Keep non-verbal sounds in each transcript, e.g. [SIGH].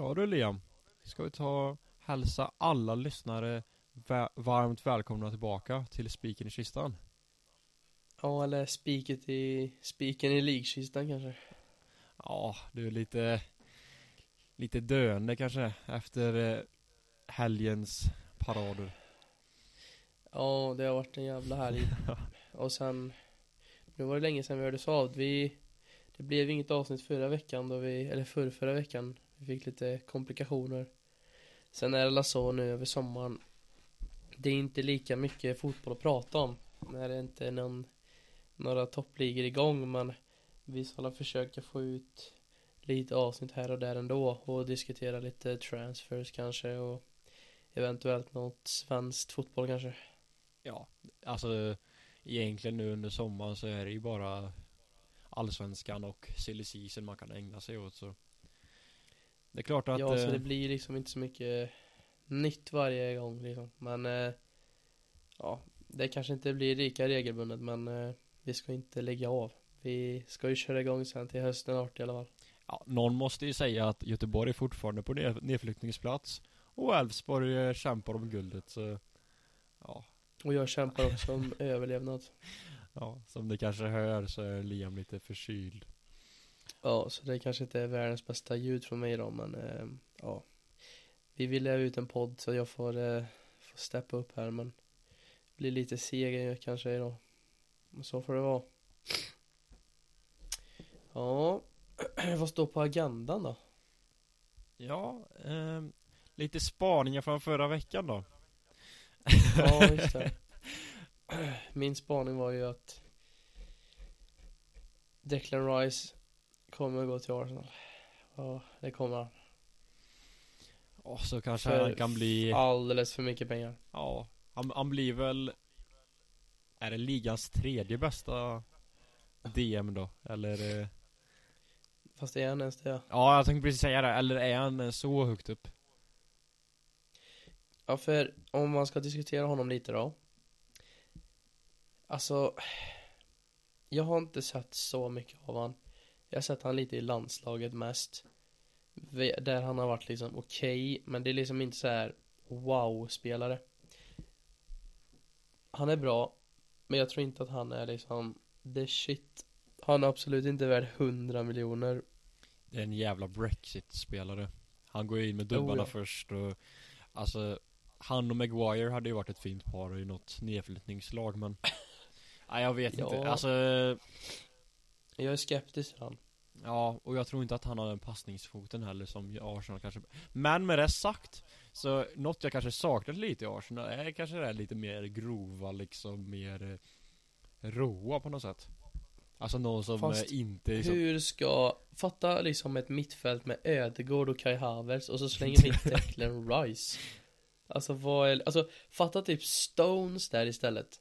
Ja du Liam, ska vi ta hälsa alla lyssnare vä- varmt välkomna tillbaka till Spiken i kistan. Ja, eller spiket i, spiken i likkistan kanske. Ja, du är lite, lite döende kanske efter eh, helgens parader. Ja, det har varit en jävla helg. [LAUGHS] Och sen, nu var det länge sedan vi hördes av. Vi, det blev inget avsnitt förra veckan då vi, eller förra, förra veckan. Vi fick lite komplikationer. Sen är det så nu över sommaren. Det är inte lika mycket fotboll att prata om. När det inte är någon, några toppligor igång. Men vi ska försöka få ut lite avsnitt här och där ändå. Och diskutera lite transfers kanske. Och eventuellt något svenskt fotboll kanske. Ja, alltså egentligen nu under sommaren så är det ju bara Allsvenskan och silly season man kan ägna sig åt så det är klart att Ja, så eh, det blir liksom inte så mycket nytt varje gång liksom. Men eh, ja, det kanske inte blir lika regelbundet men eh, vi ska inte lägga av. Vi ska ju köra igång sen till hösten 18 i alla fall. ja, någon måste ju säga att Göteborg är fortfarande på ned- nedflyttningsplats och Elfsborg kämpar om guldet så Ja, Och jag kämpar också om [LAUGHS] överlevnad. ja, som det kanske hör så är Liam lite förkyld Ja, så det kanske inte är världens bästa ljud från mig då men eh, ja. Vi vill lägga ut en podd så jag får, eh, får steppa upp här men blir lite seg kanske idag. Men så får det vara. Ja, [CLEARS THROAT] vad står på agendan då? Ja, ehm, lite spaningar från förra veckan då Ja, just det. [LAUGHS] [CLEARS THROAT] Min spaning var ju att Declan Rice kommer gå till Arsenal. Ja, det kommer han. Och så kanske För han kan bli Alldeles för mycket pengar. Ja, han, han blir väl Är det ligans tredje bästa DM då? Eller? eh, Fast är han ens det. Ja, jag tänkte precis säga det. Eller är han eh, så högt upp? Ja, för om man ska diskutera honom lite då. Alltså. Jag har inte sett så mycket av han. Jag har sett han lite i landslaget mest. Där han har varit liksom okej, men det är liksom inte så här wow-spelare. Han är bra, men jag tror inte att han är liksom the shit. Han är absolut inte värd 100 miljoner. Det är en jävla Brexit-spelare. Han går in med dubbarna Oh, ja. först och Alltså Han och Maguire hade ju varit ett fint par i något nedflyttningslag men [LAUGHS] Nej jag vet Ja. inte, alltså Jag är skeptisk till han. Ja, och jag tror inte att han har den passningsfoten heller som Arsenal kanske. Men med det sagt Så något jag kanske saknat lite i Arsenal är kanske det här lite mer grova liksom mer eh, Råa på något sätt. Alltså någon som Fast eh, inte så Hur ska, fatta liksom ett mittfält med Ödegård och Kai Havertz och så slänger vi in [LAUGHS] Declan Rice. Alltså vad är, alltså fatta typ Stones där istället.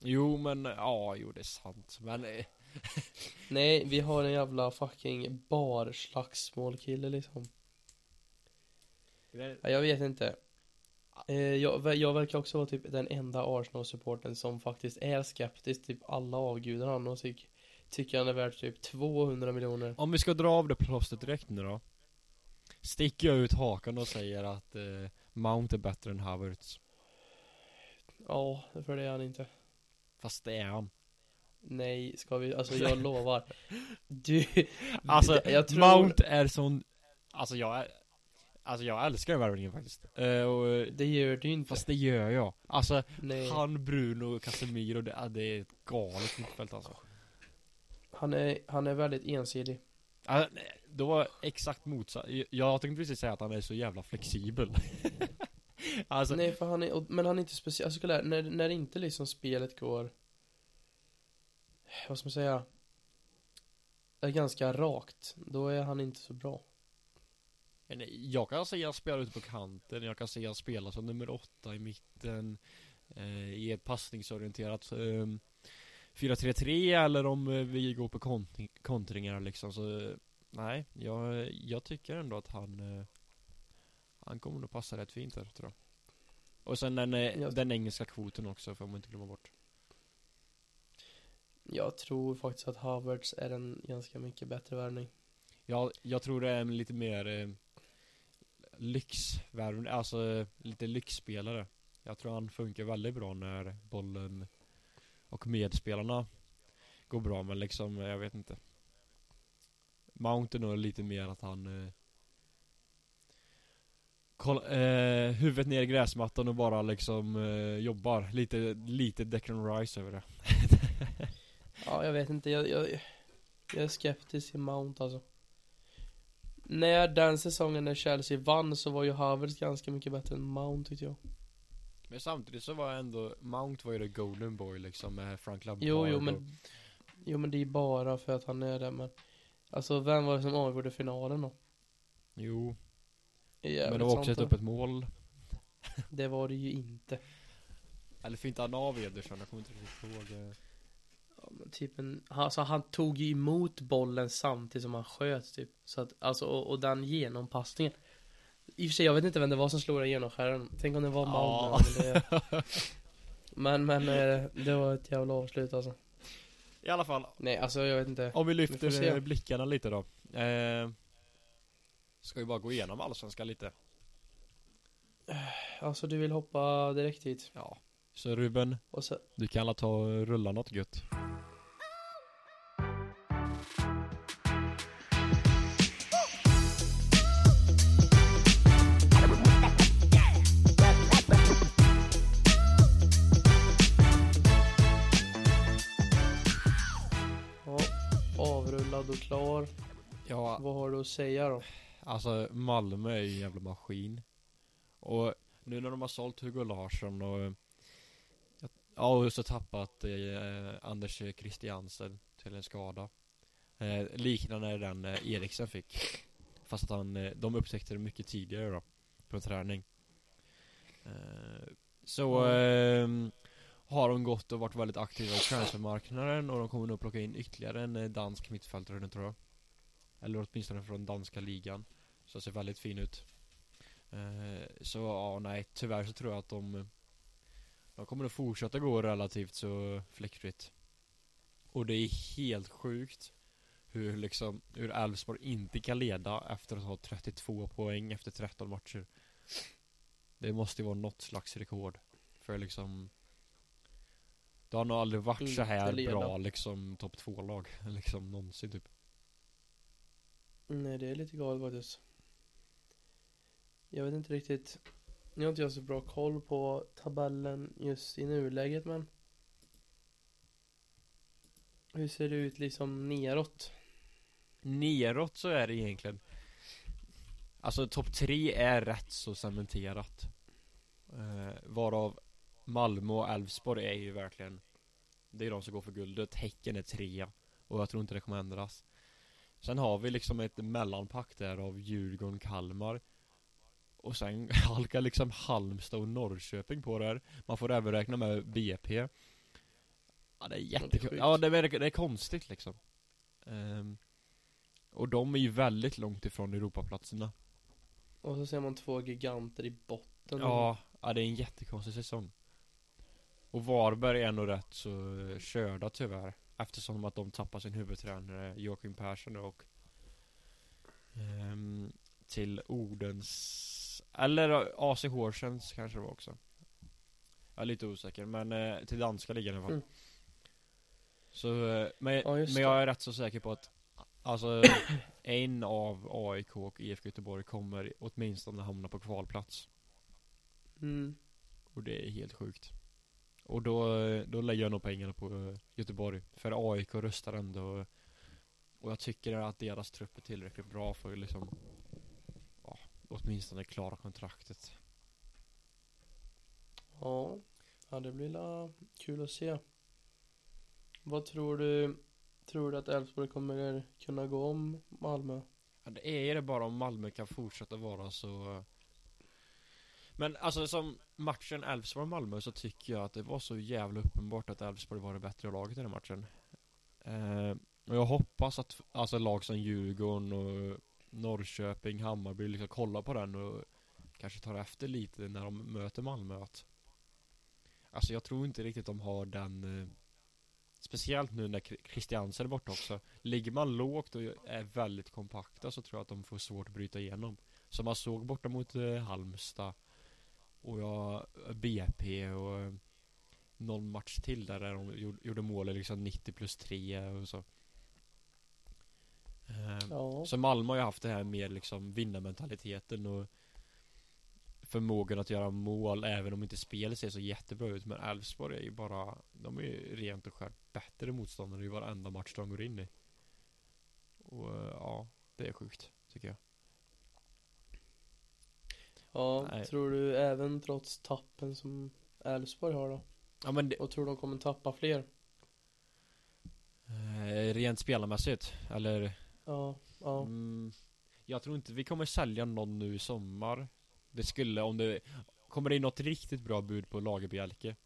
Jo men, ja jo det är sant. Men eh, [LAUGHS] Nej, vi har en jävla fucking barslagsmålkille liksom. Ja, Jag vet inte. Eh, jag, jag verkar också vara typ den enda Arsenal-supporten som faktiskt är skeptisk Typ alla avgudar han och tyck, tycker han är värd typ 200 miljoner. Om vi ska dra av det plåstret direkt nu då. Sticker jag ut hakan och säger att eh, Mount är bättre än Havertz? Ja, för det är han inte. Fast det är han Nej, ska vi, alltså jag [LAUGHS] lovar. Du Alltså, [LAUGHS] jag tror, Mount är sån Alltså jag Alltså jag älskar den värvningen faktiskt. Eh, och, Det gör du inte. Fast det gör jag. Alltså Nej, han, han, Bruno och Casemiro det, det är ett galet mittfält alltså. Är, han är väldigt ensidig. Alltså, Det var exakt motsatt Jag- tänkte precis säga att han är så jävla flexibel. [LAUGHS] Alltså Nej för han är, men han är inte speciell, alltså när, när inte liksom spelet går Vad ska man säga Är ganska rakt, då är han inte så bra. Jag kan säga att spela ute på kanten Jag kan säga att spela som nummer åtta i mitten eh, I ett passningsorienterat eh, 4-3-3 eller om eh, vi går på kontring, kontringar liksom så eh, Nej, jag, jag tycker ändå att han eh, Han kommer nog passa rätt fint där tror jag. Och sen den, eh, den engelska kvoten också får man inte glömma bort jag tror faktiskt att Havertz är en ganska mycket bättre värvning Ja, jag tror det är en lite mer eh, lyxvärvning, alltså lite lyxspelare. Jag tror han funkar väldigt bra när bollen och medspelarna går bra men liksom, jag vet inte. Mount är nog lite mer att han eh, koll, eh, huvudet ner i gräsmattan och bara liksom eh, jobbar. Lite, lite Declan Rice över det. [LAUGHS] Ja, jag vet inte. Jag, jag, jag är skeptisk till Mount alltså. När den säsongen när Chelsea vann så var ju Havertz ganska mycket bättre än Mount tyckte jag. Men samtidigt så var ändå Mount var ju the golden boy liksom med Frank Lampard Jo, jo och- men Jo men det är bara för att han är det men Alltså vem var det som avgjorde finalen då? Jo, är men jävligt det var också ett öppet mål Det var det ju inte. Eller fintade han av Ederson? Jag kommer inte riktigt ihåg eh. Typ en, alltså han tog ju emot bollen samtidigt som han sköt typ. Så att, alltså och, och den genompassningen. I och för sig, jag vet inte vem det var som slog den genomskäraren. Tänk om det var Ja. Mount. Men, men, eh, det var ett jävla avslut alltså. I alla fall, Nej, alltså jag vet inte. om vi Vi lyfter eh, blickarna lite då eh, Ska vi bara gå igenom allsvenskan lite Alltså du vill hoppa direkt hit. Ja Så Ruben, så, du kan alla ta och rulla något gött ja, avrullad och klar. Ja, Vad har du att säga då? Alltså Malmö är ju en jävla maskin Och nu när de har sålt Hugo Larsson och Ja och så tappat eh, Anders Christiansen till en skada eh, Liknande den eh, Eriksen fick Fast att han, eh, de upptäckte det mycket tidigare då På träning eh, Så eh, Har de gått och varit väldigt aktiva i transfermarknaden och de kommer nog plocka in ytterligare en eh, dansk mittfältare tror jag eller åtminstone från danska ligan. Så det ser väldigt fin ut. Eh, så ja, nej, tyvärr så tror jag att de De kommer att fortsätta gå relativt så fläckfritt. Och det är helt sjukt hur liksom, hur Elfsborg inte kan leda efter att ha 32 poäng efter 13 matcher. Det måste ju vara något slags rekord. För liksom Det har nog aldrig varit så Inte här leda. bra liksom topp 2-lag. [LAUGHS] Liksom någonsin typ. Nej, det är lite galet faktiskt. Jag vet inte riktigt. Nu har inte jag så bra koll på tabellen just i nuläget, men. Hur ser det ut liksom neråt? Neråt så är det egentligen Alltså topp tre är rätt så cementerat eh, Varav Malmö och Elfsborg är ju verkligen Det är de som går för guldet Häcken är trea Och jag tror inte det kommer ändras Sen har vi liksom ett mellanpack där av Djurgården, Kalmar och sen [LAUGHS] halkar liksom Halmstad och Norrköping på där Man får även räkna med BP Ja det är jättekul. Ja det är, det är konstigt liksom. Ehm, Och de är ju väldigt långt ifrån Europaplatserna. Och så ser man två giganter i botten. Ja, ja det är en jättekonstig säsong. Och Varberg är nog rätt så eh, körda tyvärr Eftersom att de tappar sin huvudtränare Joakim Persson och ehm, Till Ordens Eller AC Horsens kanske det var också. Jag är lite osäker men eh, till danska ligan i alla fall. Mm. Så, eh, men, Ja, men jag är rätt så säker på att Alltså [COUGHS] en av AIK och IFK Göteborg kommer åtminstone hamna på kvalplats. Mm. och det är helt sjukt. Och då, då lägger jag nog pengarna på eh, Göteborg. För AIK röstar ändå Och jag tycker att deras trupp är tillräckligt bra för liksom åtminstone klara kontraktet Ja. Ja, det blir la kul att se. Vad tror du? Tror du att Elfsborg kommer kunna gå om Malmö? ja, Det är det bara om Malmö kan fortsätta vara så Men alltså som matchen Elfsborg-Malmö så tycker jag att det var så jävla uppenbart att Elfsborg var det bättre laget i den matchen eh, Och jag hoppas att alltså lag som Djurgården och Norrköping, Hammarby liksom kollar på den och kanske tar efter lite när de möter Malmö att Alltså jag tror inte riktigt de har den eh, Speciellt nu när Kristiansen Christiansen är borta också. Ligger man lågt och är väldigt kompakta så tror jag att de får svårt att bryta igenom. Som man såg borta mot eh, Halmstad Och jag, eh, BP och eh, Någon match till där, där de gjorde, mål liksom 90 plus 3 och så. Ja. Så Malmö har ju haft det här med liksom vinnarmentaliteten och Förmågan att göra mål även om inte spelet ser så jättebra ut Men Elfsborg är ju bara De är ju rent och skärt bättre motståndare i varenda match de går in i Och eh, ja, det är sjukt tycker jag Ja, Nej. tror du även trots tappen som Elfsborg har då? Ja men det, Och tror de kommer tappa fler? eh, rent spelarmässigt eller Ja, ja. mm, Jag tror inte vi kommer sälja någon nu i sommar. Det skulle om det Kommer det in något riktigt bra bud på Lagerbjälke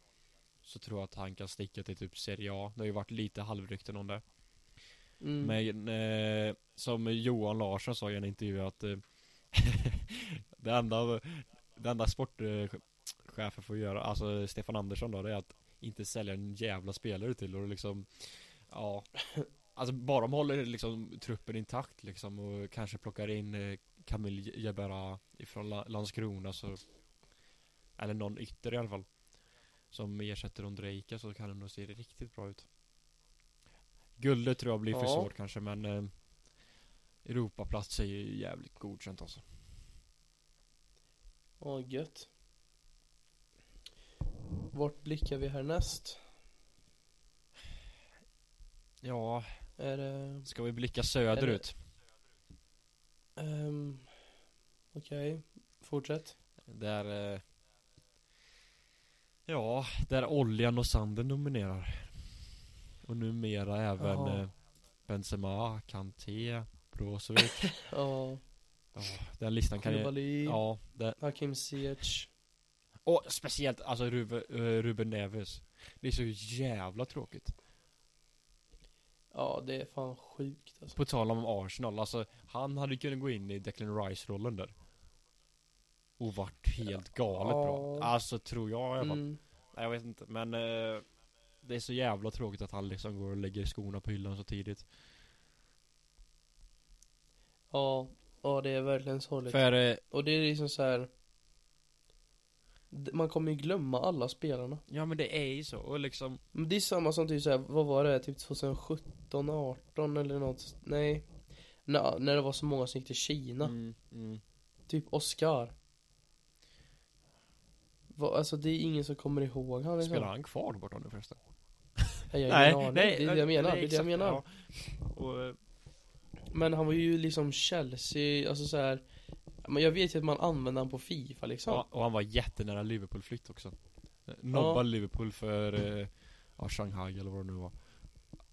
Så tror jag att han kan sticka till typ Serie A. Det har ju varit lite halvrykten om det. Mm. Men eh, som Johan Larsson sa i en intervju att eh, [LAUGHS] det enda Det enda sportchefen får göra, alltså Stefan Andersson då, det är att inte sälja en jävla spelare till och liksom Ja [LAUGHS] Alltså bara de håller liksom truppen intakt liksom och kanske plockar in eh, Camille Jebera ifrån La- Landskrona så Eller någon ytter i alla fall Som ersätter Ondrejka så kan det nog se riktigt bra ut Guldet tror jag blir för Ja. svårt kanske men eh, Europaplats är ju jävligt godkänt alltså Ja, gött. Vart blickar vi härnäst? Ja, Är det... ska vi blicka söderut? ehm, Okej, fortsätt. Där eh, Ja, där oljan och sanden dominerar Och numera även Ja. eh, Benzema, Kanté, Brozovic [LAUGHS] Ja, Ja, den listan kan ju Koulibaly, Ja, det, Hakim Ziyech. och speciellt alltså Ruben, eh, Ruben Neves Det är så jävla tråkigt Ja, det är fan sjukt alltså. På tal om Arsenal, alltså Han hade kunnat gå in i Declan Rice-rollen där Och varit helt galet bra Ja. Alltså tror jag i alla fall Mm. Nej, jag vet inte, men eh, Det är så jävla tråkigt att han liksom går och lägger skorna på hyllan så tidigt Ja, ja det är verkligen sorgligt. För, eh, Och det är liksom så här. Man kommer ju glömma alla spelarna. ja men det är ju så, och liksom Men det är samma som typ såhär, vad var det? Typ 2017, 18 eller något Nej Nå, När det var så många som gick till Kina mm, mm. Typ Oscar Va, Alltså det är ingen som kommer ihåg han liksom. Spelar han kvar där borta nu förresten? Nej, jag har ingen aning. Det är det jag menar, det är det jag menar ja. Och, eh, Men han var ju liksom Chelsea, alltså så här. Men jag vet ju att man använder han på Fifa liksom ja, och han var jättenära Liverpool-flytt också Nobba Liverpool för, eh, ja, Shanghai eller vad det nu var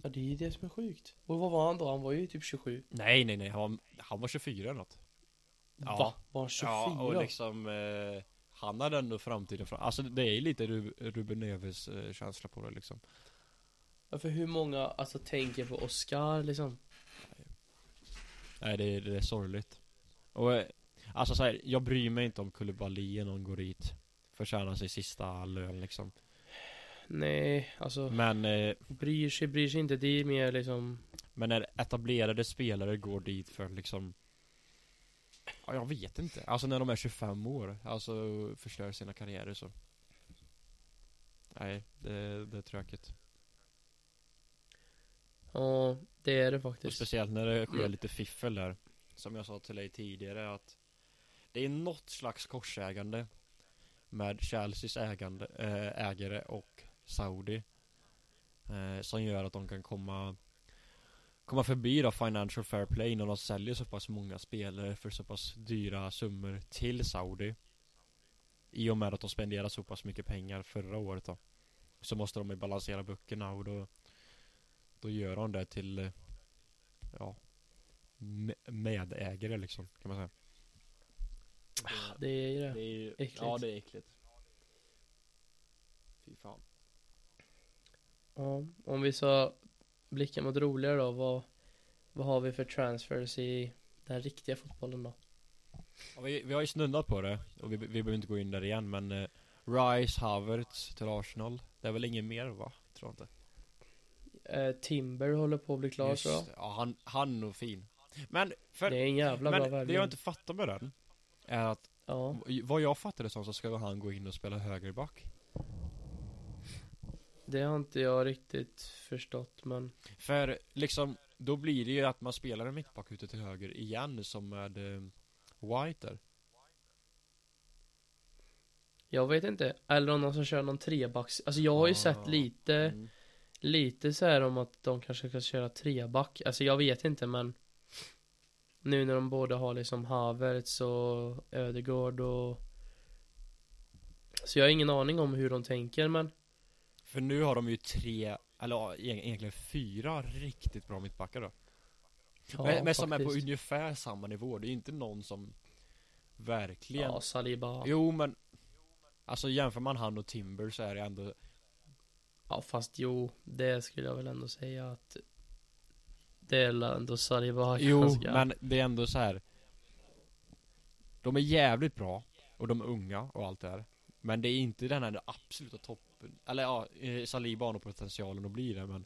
Ja det är ju det som är sjukt Och vad var han då? Han var ju typ 27 Nej nej nej, han var, han var 24 eller något Ja. Va? Var han 24? Ja, och liksom eh, Han hade ändå framtiden fram Alltså det är lite Ru- Ruben Neves eh, känsla på det liksom Ja, för hur många, alltså tänker på Oscar liksom? Nej det är, det är sorgligt Och eh, Alltså så här, jag bryr mig inte om Koulibaly när någon går dit Förtjänar sig sista lön liksom. Nej, alltså Men eh, bryr sig, bryr sig inte, det är mer liksom Men när etablerade spelare går dit för liksom Ja jag vet inte. Alltså när de är 25 år Alltså förstör sina karriärer så Nej det, det är tråkigt. Ja, det är det Och faktiskt speciellt när det sker Mm. lite fiffel där. Som jag sa till dig tidigare att det är något slags korsägande Med Chelseas ägande, äh, ägare och Saudi eh, Som gör att de kan komma Komma förbi då Financial Fair Play när de säljer så pass många spelare för så pass dyra summor till Saudi. I och med att de spenderar så pass mycket pengar förra året då Så måste de ju balansera böckerna och då Då gör de det till eh, Ja Medägare liksom kan man säga. Det är ju det Det är ju, Äckligt. ja det är äckligt Fy fan Ja, om vi så blickar mot roligare då, vad Vad har vi för transfers i den riktiga fotbollen då? ja, vi, vi har ju snuddat på det och vi, vi behöver inte gå in där igen men eh, Rice, Havertz till Arsenal Det är väl ingen mer va? Tror inte Eh, Timber håller på att bli klar Just så det. Ja han, han är nog fin Men för Det är en jävla bra Men det jag inte fattar med den Är att, Ja. vad jag fattade som så ska han gå in och spela högerback. Det har inte jag riktigt förstått men För liksom, då blir det ju att man spelar en mittback ute till höger igen som med eh, White där. Jag vet inte. Eller om de ska köra någon trebacks. Alltså jag har ju Ah. sett lite Mm. Lite så här om att de kanske ska köra treback. Alltså jag vet inte men Nu när de både har liksom Havertz och Ödegård och Så jag har ingen aning om hur de tänker men För nu har de ju tre, eller egentligen fyra riktigt bra mittbackar då. ja, men men som är på ungefär samma nivå, det är ju inte någon som Verkligen Ja, Saliba. Jo men Alltså jämför man han och Timber så är det ändå Ja fast jo Det skulle jag väl ändå säga att Det är ändå Saliba Jo ganska- men det är ändå så här. De är jävligt bra Och de är unga och allt det här. Men det är inte den här absoluta toppen Eller ja, eh, Saliba har nog potentialen att bli det men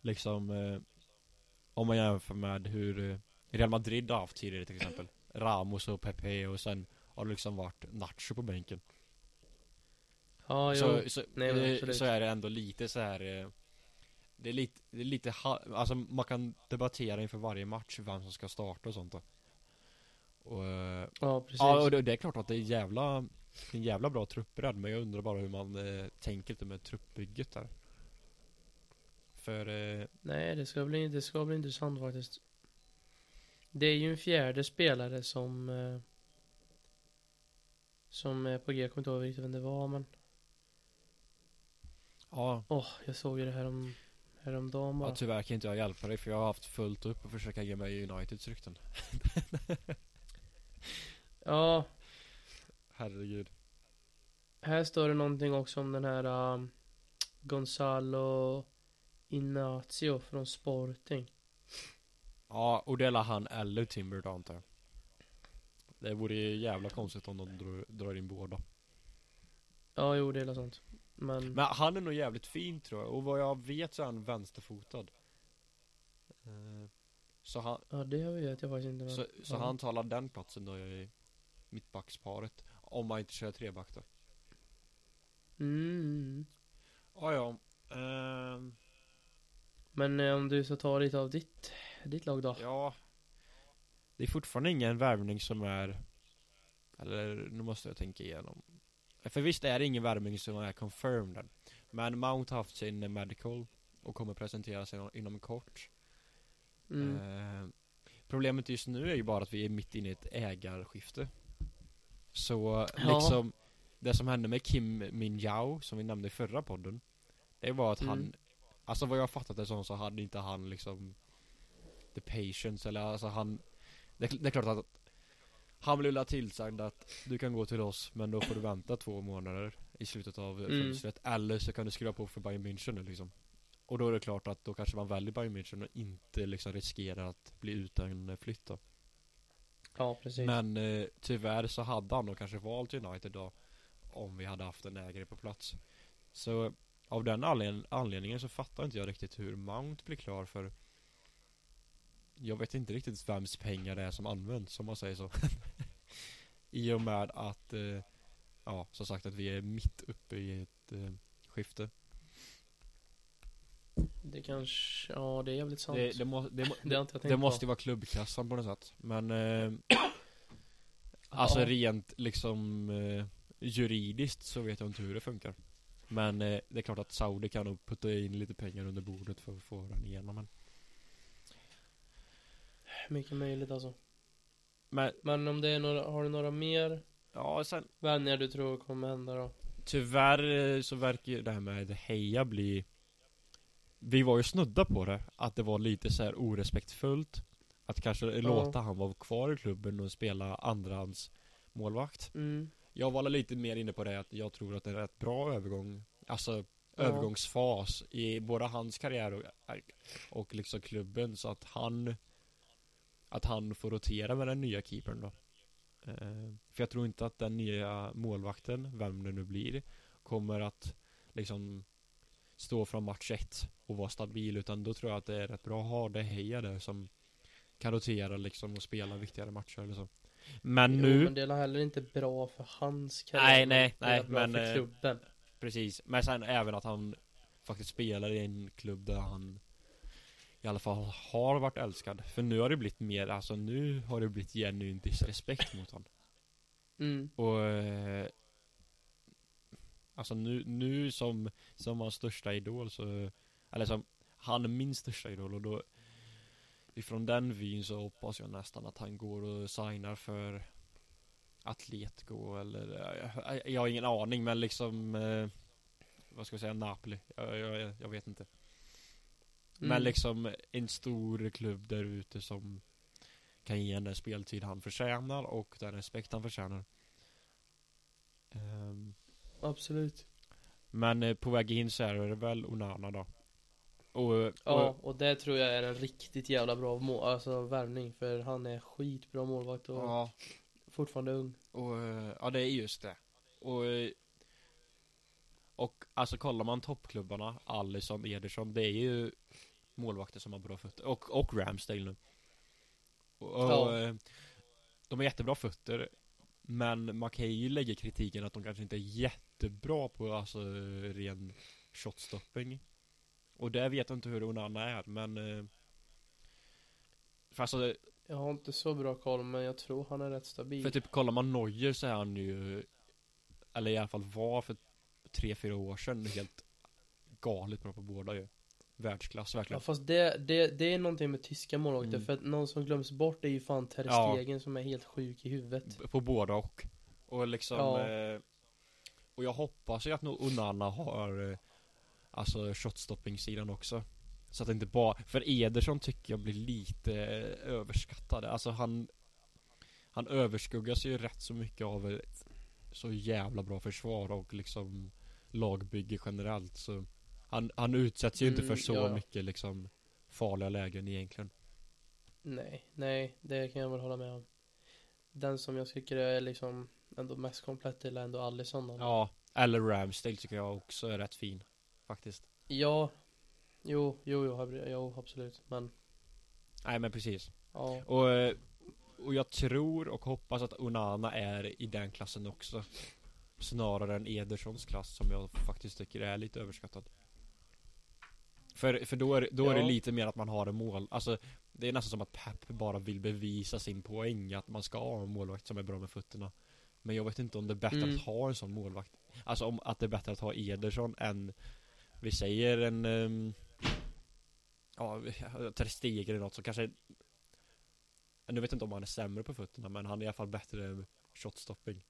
Liksom eh, Om man jämför med hur eh, Real Madrid har haft tidigare till exempel. Ramos och Pepe och sen Har det liksom varit Nacho på bänken. Ja jo. Så, så, Nej, eh, så är det ändå lite så här. Eh, Det är lite, det är lite Alltså man kan debattera inför varje match vem som ska starta och sånt då. Och, eh, Ja precis ja och det, det är klart att det är jävla en jävla bra truppbredd men jag undrar bara hur man eh, tänker lite med truppbygget där. För eh, Nej, det ska bli, det ska bli intressant faktiskt. Det är ju en fjärde spelare som eh, som är på G. Jag kommer inte ihåg riktigt vem det var men ja, Åh, jag såg ju det här om häromdagen bara. ja, tyvärr kan inte jag hjälpa dig för jag har haft fullt upp och försöka ge mig Uniteds rykten. [LAUGHS] Ja, Herregud. här står det någonting också om den här um, Gonzalo Inacio från Sporting. Ja, och det är han eller Timber då antar jag. Det vore ju jävla konstigt om de drar, in båda. Ja, jo, det är sånt. Men, Men han är nog jävligt fin tror jag, och vad jag vet så är han vänsterfotad. Eh, Så han, ja, det vet jag faktiskt inte. Men, så, så ja. han talar den platsen då i mittbacksparet. Om man inte kör treback då. Mm. Ja, ja. Ehm, Men eh, om du ska ta lite av ditt, ditt lag då? ja. Det är fortfarande ingen värvning som är Eller nu måste jag tänka igenom För visst är det ingen värvning som är confirmed än. Men Mount har haft sin medical Och kommer presentera sig inom kort Mm. Eh, Problemet just nu är ju bara att vi är mitt inne i ett ägarskifte Så Ja. liksom Det som hände med Kim Min Jao som vi nämnde i förra podden Det var att han Mm. Alltså vad jag fattat det som så hade inte han liksom The patience eller alltså han Det, det är klart att Han blev la tillsagd att Du kan gå till oss men då får du vänta två månader I slutet av Mm. fönstret Eller så kan du skriva på för Bayern München nu liksom Och då är det klart att då kanske man väljer Bayern München och inte liksom riskerar att bli utan flytt då. Ja, precis. Men eh, tyvärr så hade han nog kanske valt United då Om vi hade haft en ägare på plats Så av den anled- anledningen så fattar inte jag riktigt hur Mount blir klar för Jag vet inte riktigt vems pengar det är som används om man säger så. [LAUGHS] I och med att eh, Ja som sagt att vi är mitt uppe i ett eh, skifte. Det kanske, ja det är jävligt sant. det, det, må, det, må, [LAUGHS] Det tänkt Det måste ju vara klubbkassan på något sätt. Men eh, [COUGHS] Alltså Ja. rent liksom eh, Juridiskt så vet jag inte hur det funkar. Men eh, det är klart att Saudi kan nog putta in lite pengar under bordet för att få den igenom men Mycket möjligt alltså. Men Men om det är några, har du några mer ja sen vänner du tror kommer hända då? Tyvärr eh, så verkar ju det här med heja bli Vi var ju snudda på det Att det var lite så här orespektfullt Att kanske låta han vara kvar i klubben och spela andrahands målvakt Mm. Jag var lite mer inne på det att jag tror att det är en rätt bra övergång Alltså Ja. övergångsfas i både hans karriär och, och liksom klubben så att han Att han får rotera med den nya keepern då eh, För jag tror inte att den nya målvakten, vem det nu blir Kommer att liksom Stå från match ett och vara stabil utan då tror jag att det är rätt bra att ha det Heja där som Kan rotera liksom och spela viktigare matcher eller så Men Jo, nu, men det är heller inte bra för hans karriär. Nej, nej, det är nej, bra men, för eh, klubben. precis. Men sen även att han faktiskt spelar i en klubb där han i alla fall har varit älskad. För nu har det blivit mer, alltså nu har det blivit genuin disrespekt mot honom. Mm. Och eh, Alltså nu, nu som, som hans största idol så Eller som Han är min största idol och då Ifrån den vyn så hoppas jag nästan att han går och signar för Atletico eller jag, jag, har ingen aning men liksom eh, Vad ska jag säga, Napoli jag, jag, jag vet inte Men Mm. liksom en stor klubb där ute som Kan ge honom den speltid han förtjänar och den respekt han förtjänar Ehm, Absolut. Men eh, på väg in så är det väl Onana då och, och Ja, och det tror jag är en riktigt jävla bra mål, alltså värvning för han är skitbra målvakt och Ja, fortfarande ung. och eh, ja det är just det Och eh, Och alltså kollar man toppklubbarna Alisson, Ederson Det är ju Målvakter som har bra fötter och, och Ramsdale nu och, och, Ja. eh, De har jättebra fötter Men man kan ju lägga kritiken att de kanske inte är jättebra på alltså ren shotstopping Och det vet jag inte hur Onana är men eh, För alltså Jag har inte så bra koll men jag tror han är rätt stabil. För typ kollar man Neuer så är han ju Eller i alla fall var för tre fyra år sedan helt galet bra på båda ju Världsklass Ja verkligen fast det, det, det är någonting med tyska målvakter Mm. för att någon som glöms bort är ju fan Ter Ja. Stegen som är helt sjuk i huvudet. På båda och Och liksom Ja. eh, Och jag hoppas ju att Onana har eh, Alltså shotstopping-sidan också Så att det inte bara För Ederson tycker jag blir lite eh, överskattad Alltså han Han överskuggas ju rätt så mycket av ett Så jävla bra försvar och liksom Lagbygge generellt så Han, han utsätts ju inte Mm, för så ja. mycket liksom Farliga lägen egentligen Nej, nej, det kan jag väl hålla med om. Den som jag tycker är liksom ändå mest komplett är ändå Alisson. då. Ja Eller Ramsdale tycker jag också är rätt fin Faktiskt Ja, jo, jo, jo, jo, jo absolut. Men Nej men precis ja, Och, eh, och jag tror och hoppas att Onana är i den klassen också Snarare än Edersons klass som jag faktiskt tycker är lite överskattad För, för då, är, då är det Ja. lite mer att man har en mål Alltså Det är nästan som att Pep bara vill bevisa sin poäng Att man ska ha en målvakt som är bra med fötterna Men jag vet inte om det är bättre Mm. att ha en sån målvakt Alltså om att det är bättre att ha Ederson än Vi säger en um, Ja, Ter Stegen eller något som kanske Nu vet jag inte om han är sämre på fötterna men han är i alla fall bättre shotstopping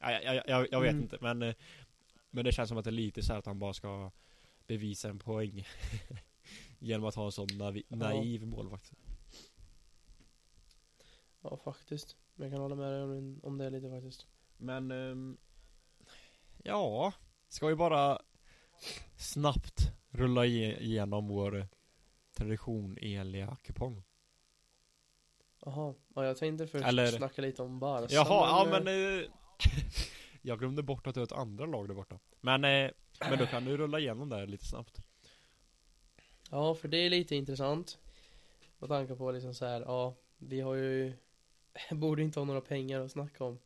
Nej, jag, jag, jag, jag vet Mm. inte men eh, Men det känns som att det är lite så här att han bara ska Bevisa en poäng [LAUGHS] Genom att ha en sån navi, Ja. naiv målvakt ja faktiskt. Jag kan hålla med dig om, om det lite faktiskt. Men ehm, Ja Ska vi bara Snabbt rulla ige- igenom vår Traditionenliga kupong Jaha, ja, jag tänkte först Eller- snacka lite om Barca. Jaha, ja eh, men eh, [LAUGHS] Jag glömde bort att du har ett andra lag där borta Men, eh, men då kan du rulla igenom där lite snabbt Ja, för det är lite intressant. Med tanke på liksom så här, ja, vi har ju [LAUGHS] Borde inte ha några pengar att snacka om.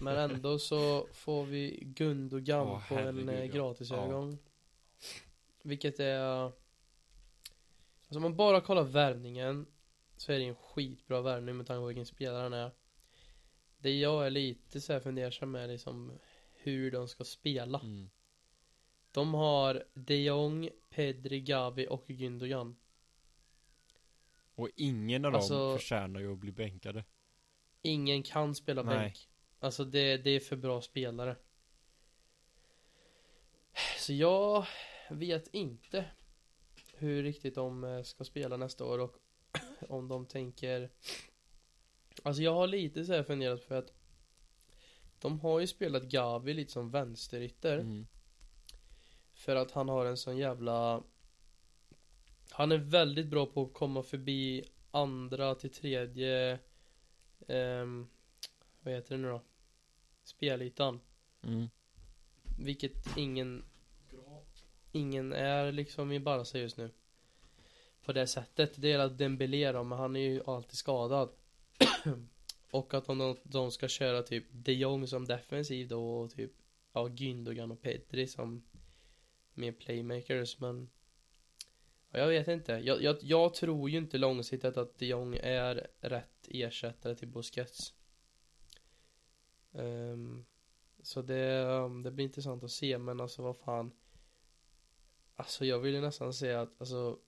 Men ändå så får vi Gundogan Åh, på en herregud, eh, ja. gratisövergång. Vilket är Alltså om man bara kollar värvningen Så är det en skitbra värvning med tanke på vilken spelare han är. Det jag är lite så här fundersam med liksom hur de ska spela. mm. De har de Jong, Pedri, Gavi och Gündogan. Och ingen av Alltså- dem förtjänar ju att bli bänkade Ingen kan spela Nej. bänk. Alltså det, det är för bra spelare. Så jag vet inte hur riktigt de eh, ska spela nästa år och [CLEARS THROAT] om de tänker Alltså jag har lite så här funderat för att De har ju spelat Gavi lite som vänsterytter mm. För att han har en sån jävla Han är väldigt bra på att komma förbi andra till tredje ehm, Vad heter det nu då? Spelytan Mm. Vilket ingen Ingen är liksom i Barca just nu På det sättet Det är att Dembélé då, men han är ju alltid skadad [CLEARS THROAT] Och att de, de ska köra typ de Jong som defensiv då och typ Ja Gündogan och Pedri som Mer playmakers men ja, Jag vet inte. Jag, jag, jag tror ju inte långsiktigt att de Jong är rätt ersättare till Busquets. Um, Så det, um, det blir intressant att se men alltså vad fan. Alltså jag vill ju nästan säga att alltså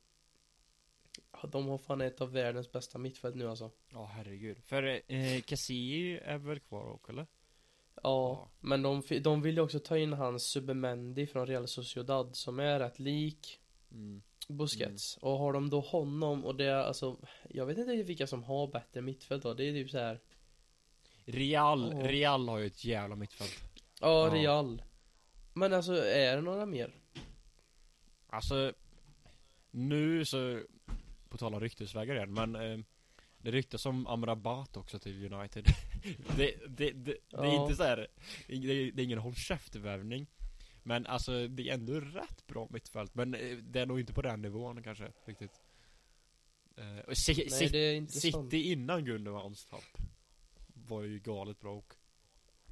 Ja, de har fan ett av världens bästa mittfält nu alltså. Ja, herregud. För eh, Cassie är väl kvar också, eller? Ja, ja. men de, de vill ju också ta in hans Subemendi från Real Sociedad som är rätt lik mm. Busquets. Mm. Och har de då honom och det är alltså, jag vet inte vilka som har bättre mittfält då. Det är typ så här. Real, oh. Real har ju ett jävla mittfält. Ja, ja, Real. Men alltså, är det några mer? Alltså, nu så på tal om ryktesvägar igen, men eh, det ryktas om Amrabat också till United. [LAUGHS] Det, det, det, ja. det, är inte så här, det, är, ingen håll värvning Men alltså det är ändå rätt bra mittfält. Men eh, det är nog inte på den nivån kanske riktigt. Eh, och si, Nej, si, det är inte City innan Gundomans tapp Var ju galet bra och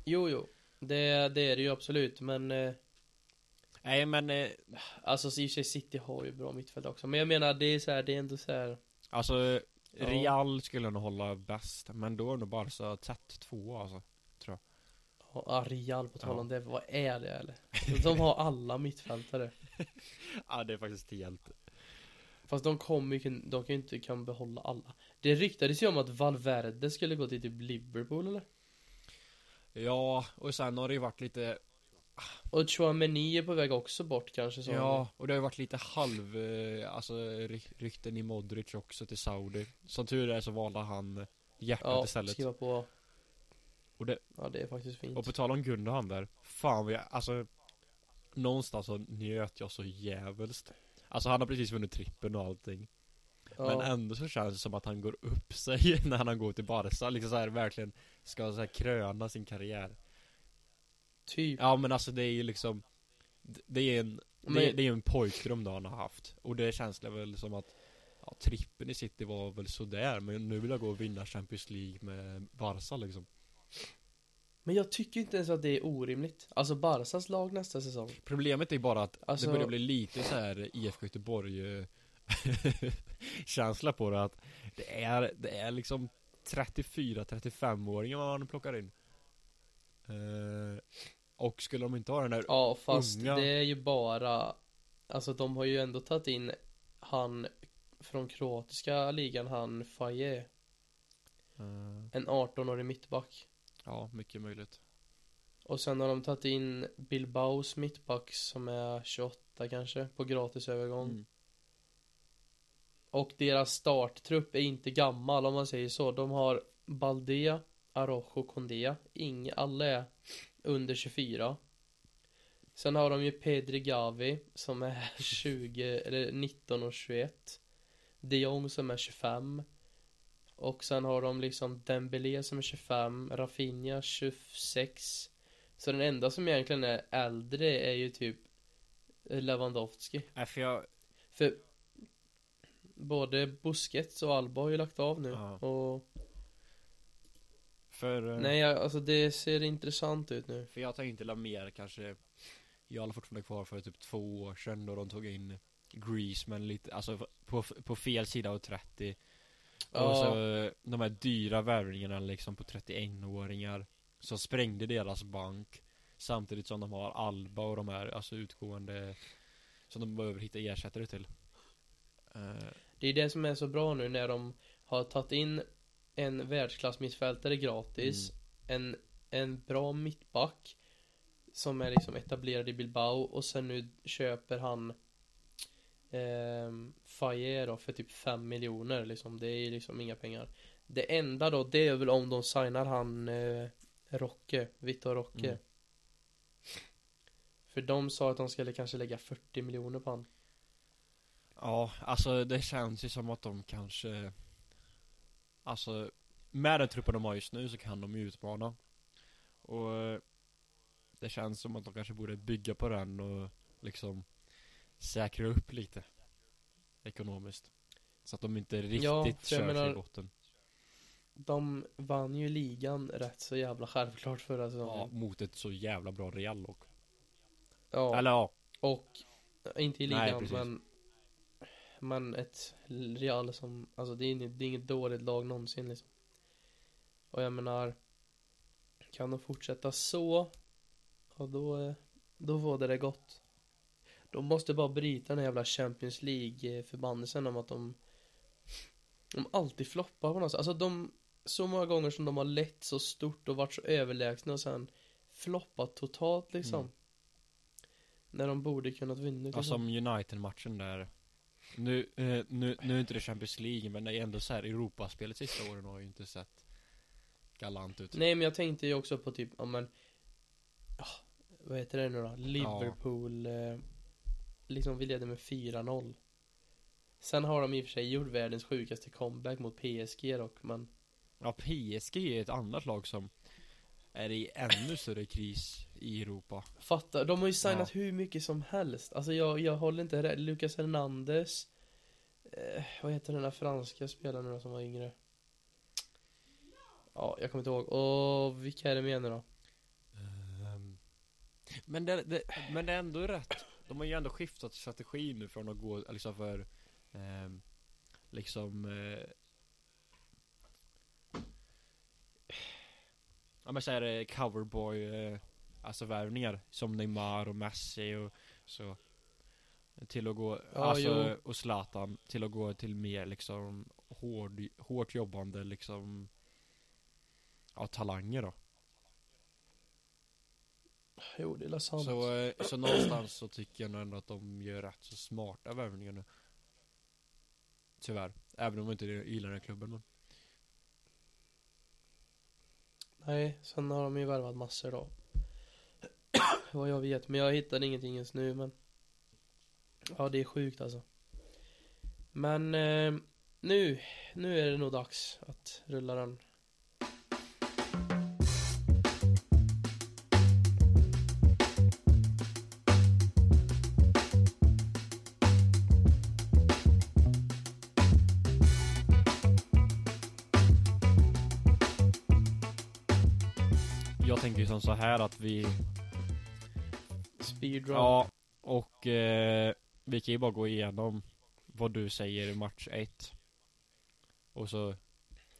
Jo jo. Det, det är det ju absolut men eh, Nej men eh, Alltså i och för sig City har ju bra mittfält också. Men jag menar det är så här, det är ändå så här. Alltså Real skulle nog hålla bäst Men då är nog Barca tätt två alltså Tror jag. Ja Real på tal om det, vad är det eller? De har alla mittfältare. [LAUGHS] Ja det är faktiskt helt Fast de kommer ju, de kan ju inte kan behålla alla. Det ryktades ju om att Valverde skulle gå till typ Liverpool eller? Ja, och sen har det ju varit lite och Chouameni är på väg också bort kanske så Ja, och det har ju varit lite halv, eh, alltså rykten i Modric också till Saudi. Som tur är så valde han hjärtat ja, istället. skriva på. Och det, Ja det är faktiskt fint. Och på tal om Gundogan där Fan vad alltså Någonstans så njöt jag så jävligt. Alltså han har precis vunnit trippen och allting. Ja. Men ändå så känns det som att han går upp sig [LAUGHS] när han går till Barca. Liksom så här, verkligen Ska så här kröna sin karriär Typ. Ja men alltså det är ju liksom Det är en men... det, det är en pojkdröm då han har haft. Och det känns det väl som att Ja trippen i city var väl sådär Men nu vill jag gå och vinna Champions League med Barca liksom. Men jag tycker inte ens att det är orimligt. Alltså Barcas lag nästa säsong. Problemet är bara att alltså... det börjar bli lite så här IFK Göteborg eh, [LAUGHS] Känsla på det att Det är, det är liksom 34-35-åringar man plockar in. Eh, och skulle de inte ha den där Ja fast unga... det är ju bara Alltså de har ju ändå tagit in Han Från kroatiska ligan han Faye. Uh... En 18-årig mittback. Ja mycket möjligt. Och sen har de tagit in Bilbaos mittback som är 28 kanske På gratis övergång. Mm. Och deras starttrupp är inte gammal om man säger så. De har Baldea Arojo Kondea Inga, alla är under 24 Sen har de ju Pedri Gavi som är [LAUGHS] 20 eller 19 och 21 De Jong som är 25 Och sen har de liksom Dembélé som är 25 Rafinha 26 Så den enda som egentligen är äldre är ju typ Lewandowski. Nej för jag För Både Busquets och Alba har ju lagt av nu. Ja. och för uh, Nej alltså det ser intressant ut nu. För jag tänkte la mer kanske. Jag har fortfarande kvar för typ två år sedan då de tog in Griezmann lite, alltså på, på fel sida av 30 ja. Och så de här dyra värvningarna liksom på 31-åringar Som sprängde deras bank. Samtidigt som de har Alba och de här, alltså utgående Som de behöver hitta ersättare till. Uh, Det är det som är så bra nu när de har tagit in en världsklassmittfältare gratis mm. en, en bra mittback Som är liksom etablerad i Bilbao och sen nu köper han eh, Faye då för typ 5 miljoner liksom Det är liksom inga pengar Det enda då det är väl om de signar han eh, Rocke, Vitor Rocke mm. För de sa att de skulle kanske lägga 40 miljoner på han Ja, alltså det känns ju som att de kanske Alltså Med den truppen de har just nu så kan de ju utmana. Och Det känns som att de kanske borde bygga på den och liksom Säkra upp lite Ekonomiskt. Så att de inte riktigt ja, kör menar, sig i botten. De vann ju ligan rätt så jävla självklart förra Ja, säsongen. mot ett så jävla bra Real och Ja, Eller ja, och inte i Nej, ligan precis. men Men ett Real som, alltså det är, inget, det är inget dåligt lag någonsin liksom. Och jag menar Kan de fortsätta så Och då, då får det gott. De måste bara bryta den här jävla Champions League förbannelsen om att de De alltid floppar på något sätt. Alltså de Så många gånger som de har lett så stort och varit så överlägsna och sen Floppat totalt liksom. Mm. När de borde kunnat vinna ja, liksom. som United-matchen där nu, eh, nu, nu är inte det Champions League men det är ändå så här Europaspelet sista åren har ju inte sett galant ut. Nej men jag tänkte ju också på typ, ja men ja, Vad heter det nu då? Liverpool eh, Liksom vi leder med 4-0 Sen har de i och för sig gjort världens sjukaste comeback mot PSG dock men Ja, PSG är ett annat lag som är i ännu större kris i Europa Fatta, de har ju signat Ja. hur mycket som helst Alltså jag, jag håller inte rätt Lucas Hernandez eh, Vad heter den där franska spelaren då som var yngre? Ja, jag kommer inte ihåg. Och vilka är det med nu då? Ehm, Men det, det, men det är ändå rätt De har ju ändå skiftat strategi nu från att gå liksom för ehm, Liksom eh, Ja men såhär eh, coverboy eh, Alltså värvningar Som Neymar och Messi och så Till att gå Ja, Alltså jo. och Zlatan Till att gå till mer liksom hård, Hårt jobbande liksom Ja talanger då Jo, det är sant. Så, eh, så någonstans så tycker jag nog ändå att de gör rätt så smarta värvningar nu Tyvärr Även om jag inte gillar den klubben men Nej, sen har de ju värvat massor då. [COUGHS] Vad jag vet, men jag hittade ingenting just nu men Ja, det är sjukt alltså. Men eh, nu, nu är det nog dags att rulla den. Jag tänker ju som så här att vi Speedrun. Ja och eh, vi kan ju bara gå igenom Vad du säger i match 1 Och så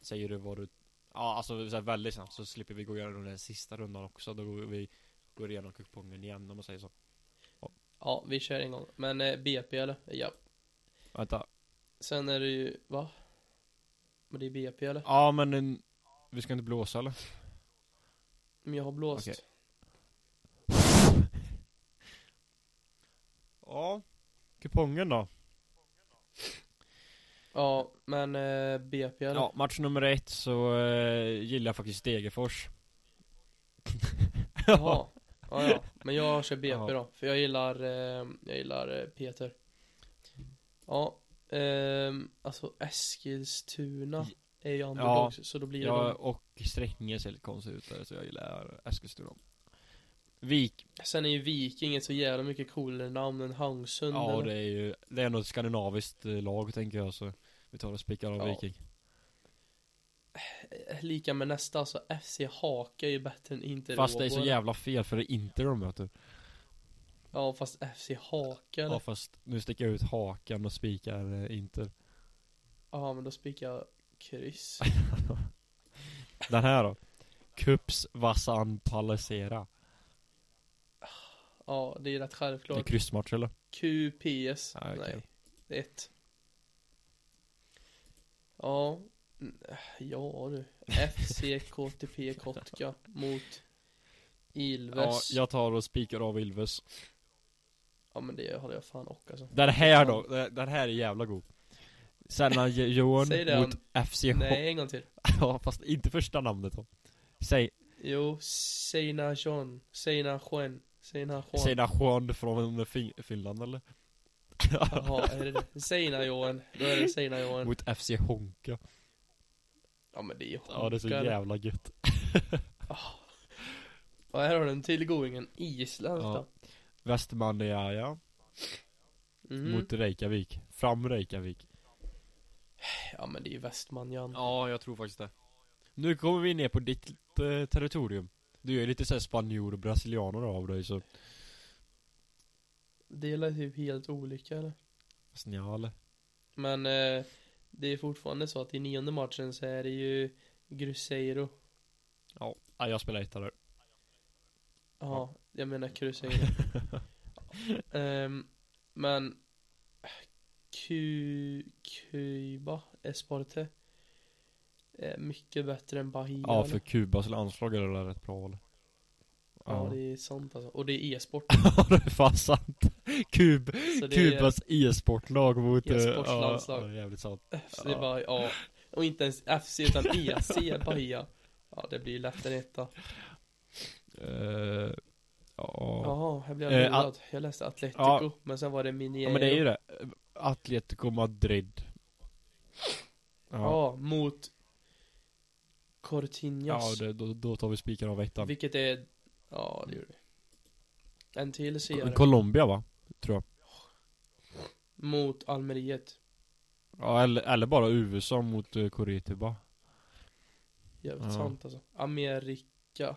Säger du vad du Ja alltså så väldigt snabbt så slipper vi gå igenom den sista rundan också Då går vi Går igenom kupongen igen om man säger så Ja, vi kör en gång. Men eh, BP eller? Ja. Vänta Sen är det ju, va? Men det är BP eller? Ja men en, Vi ska inte blåsa eller? Men jag har blåst. Okej. Ja Kupongen då? Ja, men eh, BP eller? Ja, match nummer ett så eh, gillar jag faktiskt Degerfors [LAUGHS] Jaha. Ja, ja. Men jag kör BP Ja. då. För jag gillar, eh, jag gillar eh, Peter. Ja. ehm, alltså Eskilstuna är ju underdogs. Så då blir det Ja, dem. och sträckningen ser lite konstig ut där så jag gillar Eskilstuna Vik, Sen är ju Viking ett så jävla mycket coolare namn än Hangsund. ja eller? det är ju Det är nog ett skandinaviskt eh, lag tänker jag så Vi tar och spikar av Ja. Viking Eh, Lika med nästa, alltså FC Haka är ju bättre än Inter Fast det är så jävla fel för det är inte de möter Ja, fast FC Haka eller? Ja fast nu sticker jag ut hakan och spikar eh, Inter Ja, men då spikar jag kryss. [LAUGHS] Den här då Kups Vassan Palesera Ja, det är rätt Det är självklart. kryssmatch eller? QPS. Ja, okej. Nej, det är ett. Ja, ja du. FC KTP Kotka mot Ja, Ilves. Ja, jag tar och spikar av Ilves men det hade jag fan och alltså. Den här då, den- här är jävla god Senna Johan mot FC Ho- Nej, en gång till. [LAUGHS] Ja fast inte första namnet då Säg, Jo, Seina John. Seina Juan. Seina Juan. där Juan från fin- Finland eller? Jaha, är det det? Seina Johan. Då är det Seina Johan. Mot FC Honka Ja men det är ju Ja det är så Honka. jävla gött [LAUGHS] Och här har du en till godingen. Island Ja. då. Västmannaja Mhm. mot Reykjavik Fram Reykjavik Ja men det är ju Västmanjan. Ja jag tror faktiskt det Nu kommer vi ner på ditt eh, territorium. Du är lite såhär spanjor och brasilianer av dig så Det är typ helt olika eller? Snjale. Men eh, det är fortfarande så att i nionde matchen så är det ju Cruzeiro Ja, ja, jag spelar etta där. Ja, jag menar Cruzeiro [LAUGHS] Ehm, Men Cu, Cuba Esporte mycket bättre än Bahia Ja, för Kubas landslag är det där rätt bra eller? Ja, det är sant alltså. Och det är e-sport. [LAUGHS] Ja, det är fan sant. Kub, Kubas e-sportlag mot... eh, E-sportlandslag. Ja, ja, jävligt sant. det är bara, ja. Och inte ens FC utan EC Bahia. Ja, det blir ju lätt en etta. Eh, ja. Jaha, jag blev Eh, lurad. Jag läste Atletico, ja. men sen var det Mini ja, men det är ju det. Atletico Madrid. Ja, Ja, mot ja Cortinhas. det, då, då tar vi spiken av ettan. Vilket är, ja det gör vi. En till serie. Colombia va? Tror jag. Mot Almeriet. Ja, eller, eller bara USA mot uh, Coritiba. Jävligt Ja. sant alltså. Amerika.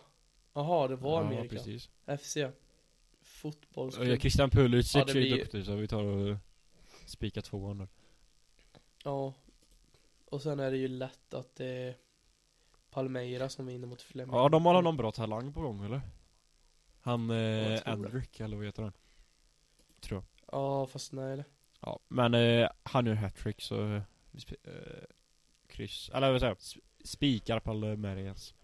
Jaha, det var ja, Amerika. precis. FC. Fotbollsklubb. Ja, Christian Pulisic Ja, det är blir- duktig så vi tar och spikar tvåan där. Ja. Och sen är det ju lätt att det Palmeira som vinner mot Flemming. Ja, de har någon bra talang på gång eller? Han, eh, Jag. Endrick eller vad heter han? Tror jag. Ja, fast nej det. Ja, men eh, han gör hattrick så eh, eh, kryss, eller vad säger jag? Sp- Spikar Palmeiras.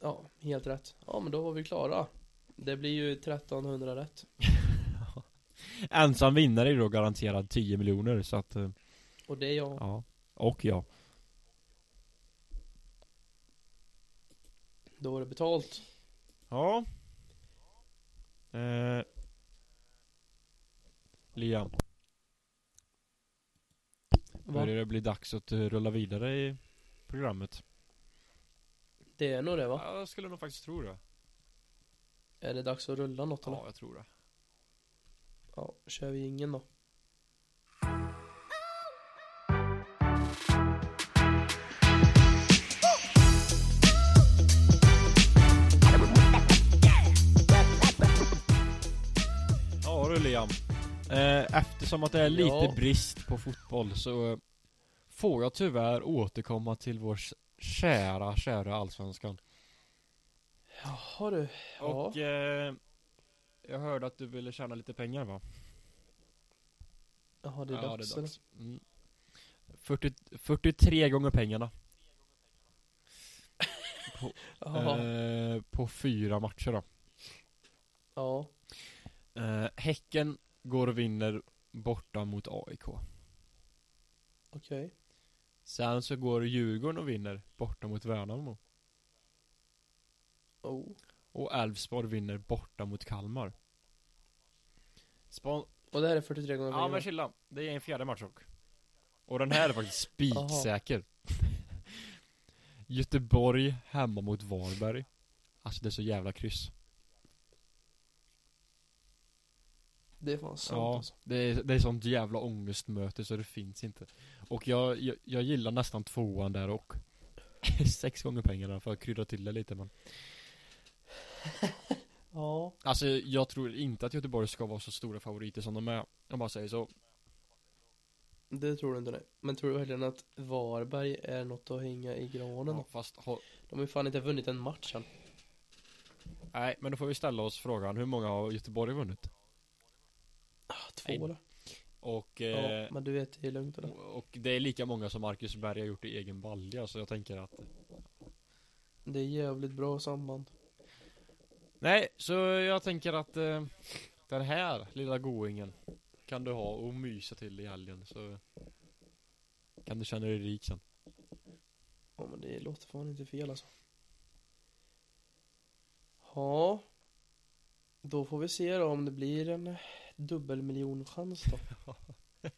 Ja, helt rätt. Ja, men då var vi klara. Det blir ju 1300 rätt. [LAUGHS] Ensam vinnare är då garanterad 10 miljoner så att, eh, Och det är jag. ja. Och ja. Då var det betalt. Ja. Eh. Liam, Va? börjar det bli dags att eh, rulla vidare i programmet? Det är nog det va? Ja, jag skulle nog faktiskt tro det. Är det dags att rulla något eller? Ja, jag tror det. Ja, kör vi ingen då. Ja du Liam. Eh, eftersom att det är lite Ja. brist på fotboll så får jag tyvärr återkomma till vår kära, kära allsvenskan. Jaha du. Ja. Och eh, jag hörde att du ville tjäna lite pengar va? Jaha, det är ja, dags, det är dags. eller? Mm. 40, 43 gånger pengarna. [LAUGHS] På, eh, på fyra matcher då. Ja. Eh, häcken går och vinner borta mot AIK. Okej. Sen så går Djurgården och vinner borta mot Värnamo. Oh. Och Elfsborg vinner borta mot Kalmar. Spon- Och det här är 43 gånger ja men chilla, det är en fjärde match också. Och den här är faktiskt [LAUGHS] spiksäker. Göteborg hemma mot Varberg. Alltså det är så jävla kryss. Det är fan sant Ja, alltså. det är, det är sånt jävla ångestmöte så det finns inte. Och jag, jag, jag gillar nästan tvåan där och [LAUGHS] sex gånger pengarna för att krydda till det lite men. [LAUGHS] Ja. Alltså jag tror inte att Göteborg ska vara så stora favoriter som de är. Jag bara säger så. Det tror du inte nej. Men tror du verkligen att Varberg är något att hänga i granen Ja, fast ha, De har ju fan inte vunnit en match än. Nej, men då får vi ställa oss frågan, hur många har Göteborg vunnit? Två? Och, Ja, eh, men du vet det är lugnt eller? och det är lika många som Marcus Berg har gjort i egen balja, så jag tänker att Det är jävligt bra samband. Nej, så jag tänker att eh, den här lilla goingen kan du ha och mysa till i helgen, så kan du känna dig rik sen. Ja men det låter fan inte fel alltså. Ja. Då får vi se då om det blir en dubbelmiljonchans då. [LAUGHS]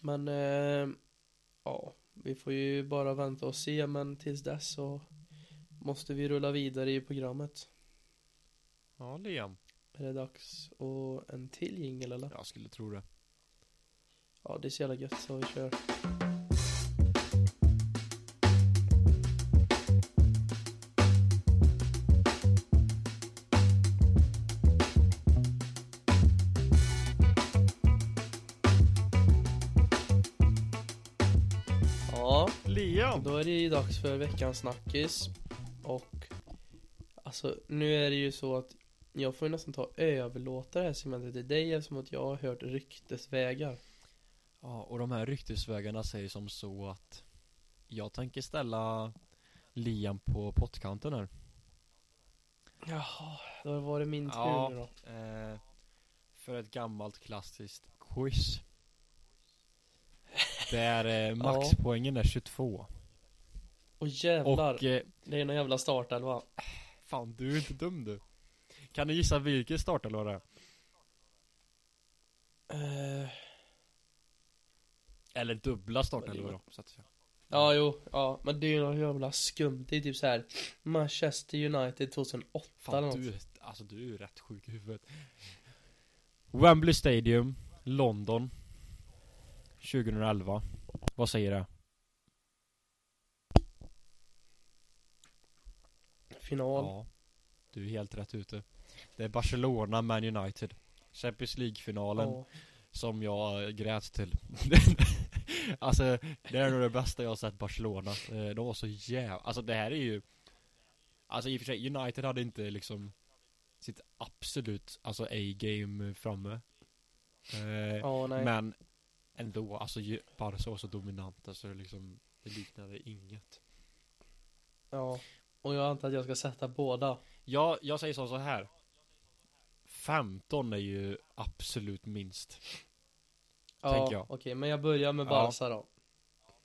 Men eh, ja, vi får ju bara vänta och se men tills dess så måste vi rulla vidare i programmet. Ja, Liam. Är det dags och en till jingel eller? Jag skulle tro det. Ja det är så jävla gött så vi kör. Då är det ju dags för veckans snackis. Och alltså, nu är det ju så att jag får ju nästan ta och överlåta det här segmentet till dig eftersom att jag har hört ryktesvägar. Ja, och de här ryktesvägarna säger som så att jag tänker ställa Liam på pottkanten här. Jaha, då var det min tur Ja. då. Eh, för ett gammalt klassiskt quiz. [LAUGHS] Där eh, maxpoängen är 22. Och jävlar, Och eh, det är någon jävla startelva. fan du är inte dum du. Kan du gissa vilken startelva det är? Eh, Eller dubbla startelvor då, så att säga. ja, jo, ja, men det är ju något jävla skumt. Det är typ så här Manchester United 2008 eller Fan något. du, alltså du är ju rätt sjuk i huvudet. Wembley Stadium, London. 2011. Vad säger det? Final. Ja. Du är helt rätt ute. Det är Barcelona, Man United. Champions League-finalen Ja. som jag grät till. [LAUGHS] alltså, det är nog det bästa jag har sett Barcelona. Eh, De var så jävla, alltså det här är ju Alltså i och för sig, United hade inte liksom sitt absolut, alltså A-game framme. Eh, nej. men ändå, alltså Barca var så dominanta så det liksom, det liknade inget. Ja. Och jag antar att jag ska sätta båda. Jag, jag säger så, så här 15 är ju absolut minst. Ja, okej, men jag börjar med Ja. Barca då.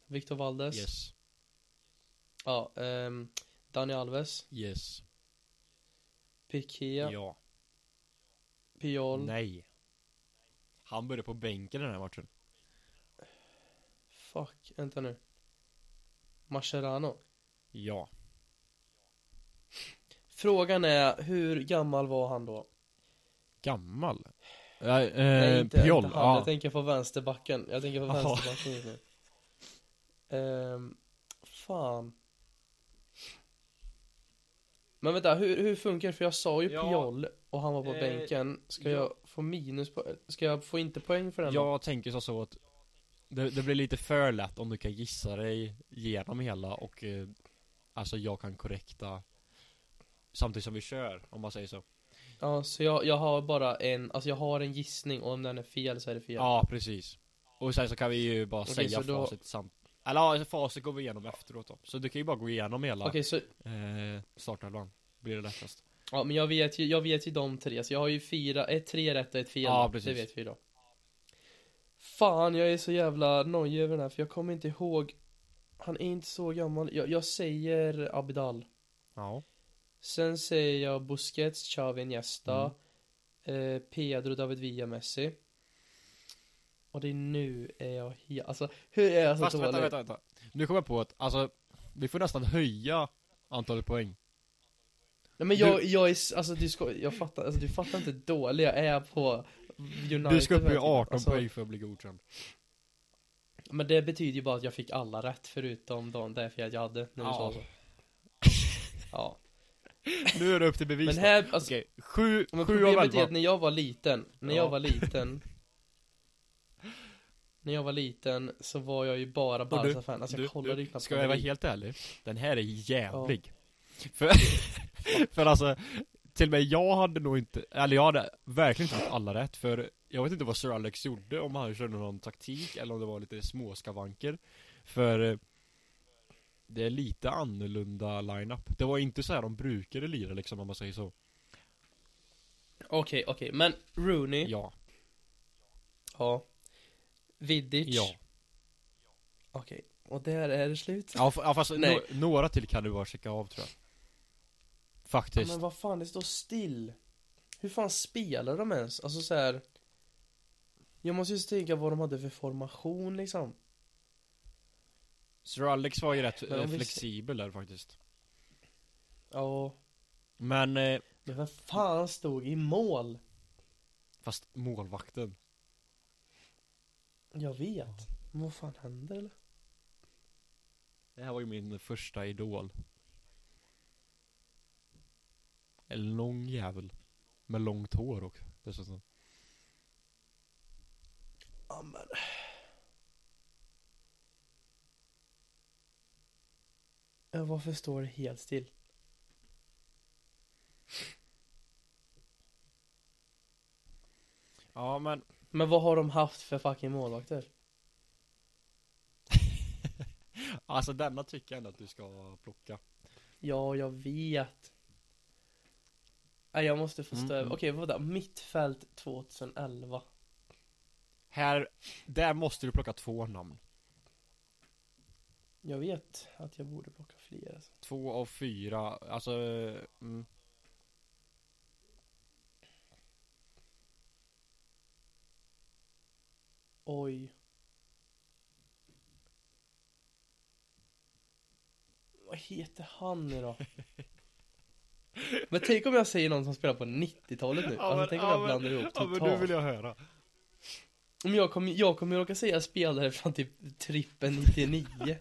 Victor Valdes. Yes. Ja, ehm, Dani Alves. Yes. Piqué. Ja. Piol. Nej. Han började på bänken den här matchen. Fuck, vänta nu. Mascherano. Ja. Frågan är, hur gammal var han då? Gammal? Eh, Nej, inte, Piol, inte han. ja. Jag tänker på vänsterbacken. Jag tänker på vänsterbacken just nu. Ehm, fan. Men vänta, hur, hur funkar det? För jag sa ju Ja. Piol och han var på Eh, bänken. Ska ja. jag få minus på, ska jag få inte poäng för den? då? Jag tänker så, så att det, det blir lite för lätt om du kan gissa dig igenom hela och eh, Alltså jag kan korrekta Samtidigt som vi kör, om man säger så Ja, så jag, jag har bara en, alltså jag har en gissning och om den är fel så är det fel. Ja, precis Och sen så kan vi ju bara Okej, säga så då- facit samt Eller ja, alltså facit går vi igenom efteråt då Så du kan ju bara gå igenom hela Okej, så, eh, startelvan Blir det lättast ja men jag vet ju, jag vet ju de tre, så jag har ju fyra, ett tre rätt och ett fel. Ja, precis. Det vet vi då. Fan, jag är så jävla nojig över den här, för jag kommer inte ihåg Han är inte så gammal, jag, jag säger Abidal Ja Sen säger jag Busquets, Xavi, Iniesta Mm. eh, Pedro, David Villa, Messi Och det är nu är jag helt, alltså hur är jag så Fast dålig? vänta, vänta, vänta Nu kommer jag på att, alltså Vi får nästan höja antalet poäng Nej men jag, jag är, alltså du ska, jag fattar, alltså du fattar inte dålig jag är på United Du ska upp i verkligen. 18 alltså, poäng för att bli godkänd Men det betyder ju bara att jag fick alla rätt förutom de där fel jag hade när du Ja. sa så Ja [LAUGHS] Nu är det upp till bevis Men här, alltså, Okej, sju, men sju av problemet är elva. att när jag var liten, när jag Ja. var liten När jag var liten så var jag ju bara Och du- Barca-fan, alltså jag du, kollade ju du, knappt Ska på jag vara helt ärlig? Den här är jävlig. För, [LAUGHS] för alltså Till och med jag hade nog inte, eller jag hade verkligen inte haft alla rätt för Jag vet inte vad Sir Alex gjorde, om han körde någon taktik eller om det var lite småskavanker. För eh, Det är lite annorlunda lineup. Det var inte så här de brukade lira liksom om man säger så. Okej, okej, men Rooney, ja, Ja, Vidic? Ja. Okej, och där är det slut? Ja, ja fast no, några till kan du bara checka av tror jag. Ja, Faktiskt men vad fan, det står still. Hur fan spelar de ens? Alltså så här. Jag måste ju tänka vad de hade för formation liksom Sir Alex var ju rätt eh, vi flexibel där faktiskt. Ja, Men, eh, men vad fan stod i mål? fast målvakten. Jag vet. Men vad fan händer eller? Det här var ju min första idol. En lång jävel Med långt hår också dessutom Ja men varför står det helt still? Ja men Men vad har de haft för fucking målvakter? [LAUGHS] Alltså denna tycker jag ändå att du ska plocka Ja, jag vet. Nej, jag måste få Mm, stöd. mm. Okej, vadå? Mittfält 2011. Här, där måste du plocka två namn Jag vet att jag borde plocka fler alltså. Två av fyra, alltså mm. Oj. Vad heter han nu då? [LAUGHS] Men tänk om jag säger någon som spelar på 90-talet nu. Ja, alltså men- tänk om ja, jag men- blandar ihop Ja men totalt. nu vill jag höra Men jag kommer, jag kommer råka säga spelare från typ trippen 99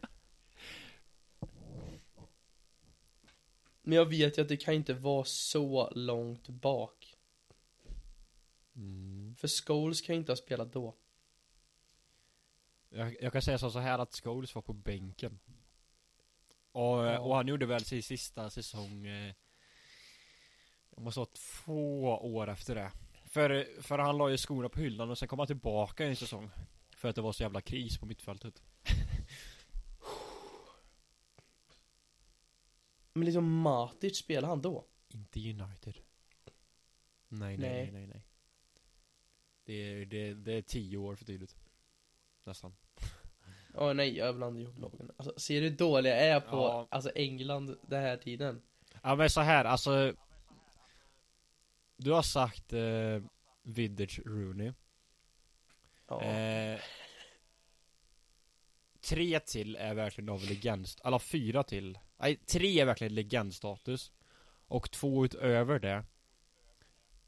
Men jag vet ju att det kan inte vara så långt bak. Mm. För Scholes kan ju inte ha spelat då. Jag, jag kan säga så så här att Scholes var på bänken. Och, Ja. och han gjorde väl sin sista säsong eh, Jag måste ha två år efter det. För, för han la ju skorna på hyllan och sen kom han tillbaka en säsong. För att det var så jävla kris på mittfältet Men liksom Matic spelade han då? Inte United Nej nej Nej. nej nej. Det, är, det, det är tio år för tidigt Nästan [LAUGHS] Ja nej, jag blandar ihop lagen Alltså ser du hur dålig jag är på, Ja. alltså England den här tiden? Ja men så här, alltså Du har sagt eh, Vidic Rooney Ja, eh, Tre till är verkligen legend, eller fyra till Nej, tre är verkligen legendstatus. Och två utöver det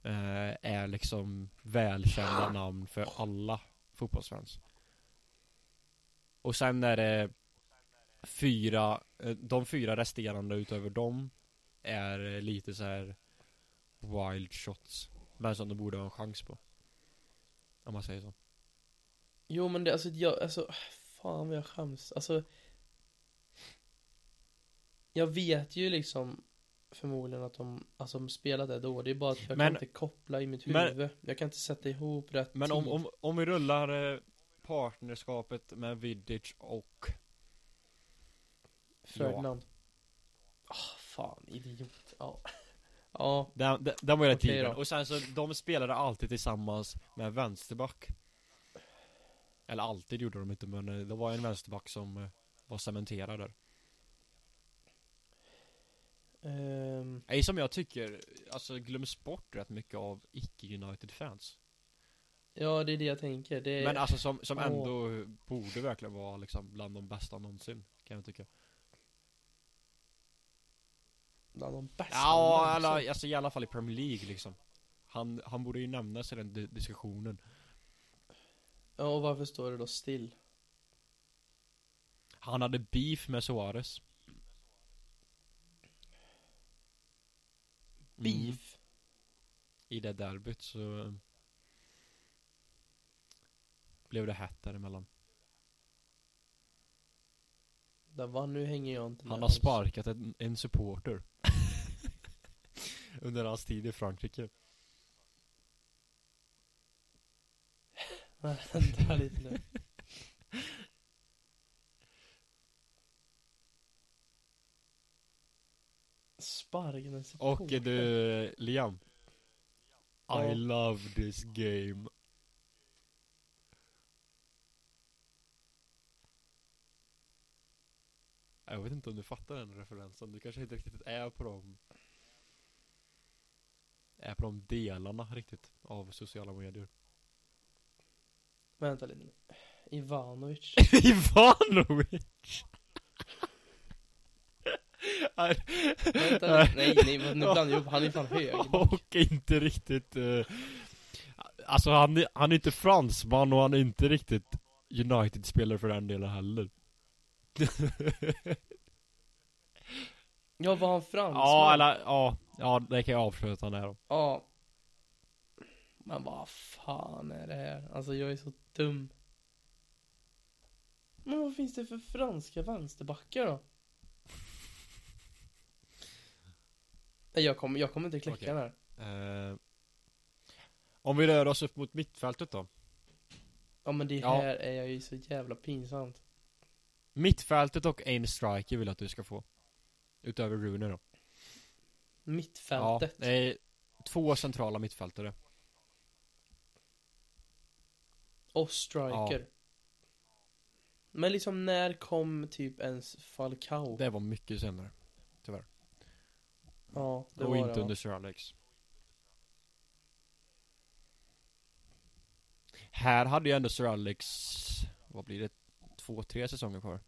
eh, Är liksom välkända namn för alla fotbollsfans. Och sen är det Fyra, eh, de fyra resterande utöver dem Är lite så här Wild shots. Men som de borde ha en chans på. Om man säger så. Jo men det, alltså jag, alltså Fan vad jag skäms, alltså jag vet ju liksom Förmodligen att de, alltså de spelade då. Det är bara att jag Men- kan inte koppla i mitt men- huvud. Jag kan inte sätta ihop rätt Men om, om, om vi rullar eh, partnerskapet med Vidic och Ferdinand. Ah fan, idiot. Ja. Ja, Den, den, den var ju rätt given. då. Och sen så, de spelade alltid tillsammans med vänsterback. Eller alltid gjorde de inte men eh, det var en vänsterback som eh, var cementerad där ehm, Nej som jag tycker, alltså glöms bort rätt mycket av icke-United-fans. Ja det är det jag tänker. Det Men alltså som, som ändå borde verkligen vara liksom bland de bästa någonsin Kan jag tycka. Bland de bästa Ja, någonsin. eller alltså i alla fall i Premier League liksom. Han, han borde ju nämnas i den di- diskussionen. Ja och varför står det då still? Han hade beef med Suarez Mm. Beef? I det derbyt så Blev det hett däremellan. Där var, nu hänger jag inte Han har sparkat en, en supporter. [LAUGHS] Under hans tid i Frankrike. [LAUGHS] Vänta lite nu Sparken en Och supporter. du Liam Ja. I love this game Jag vet inte om du fattar den referensen, du kanske inte riktigt är på de Är på de delarna riktigt av sociala medier Vänta lite nu Ivanovic [LAUGHS] Ivanovic! Vänta. Nej nej men nu blandar jag ihop, han är fan hög. Och inte riktigt eh, Alltså han, han är inte fransman och han är inte riktigt United-spelare för den delen heller. Ja var han fransman? Ja eller, ja, ja det kan jag avslöja att han är då. Ja. Men vad fan är det här? Alltså jag är så dum. Men vad finns det för franska vänsterbackar då? Nej, Jag kommer, jag kommer inte kläcka den här. Eh, om vi rör oss upp mot mittfältet då. Ja men det Ja. här är jag ju så jävla pinsamt. Mittfältet och en striker vill jag att du ska få. Utöver Rune då. Mittfältet. Ja, det är två centrala mittfältare. Och striker. Men liksom när kom typ ens Falcao? Det var mycket senare. Ja, det och var inte det, under Sir Alex. Här hade ju ändå Sir Alex, vad blir det, två, tre säsonger kvar.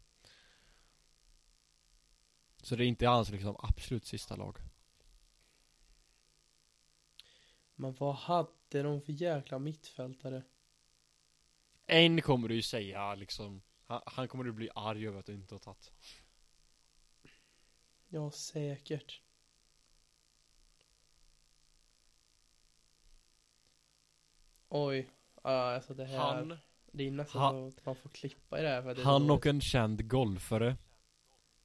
Så det är inte hans liksom absolut sista lag. Men vad hade de för jäkla mittfältare? En kommer du ju säga liksom, han, han kommer du bli arg över att du inte har tagit. Ja, säkert. Oj. Ja, alltså det här. Han, det är nästan han- så att man får klippa i det här för det han och en känd golfare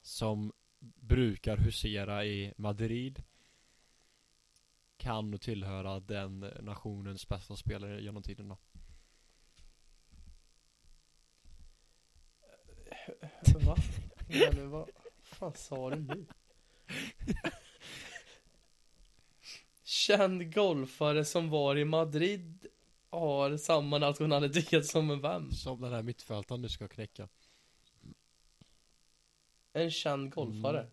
som brukar husera i Madrid kan tillhöra den nationens bästa spelare genom tiderna. [LAUGHS] Va? Men vad fan sa du nu? [LAUGHS] Känd golfare som var i Madrid har samma nationalitet som en vem? Som den här mittfältaren du ska knäcka. En känd golfare. Mm.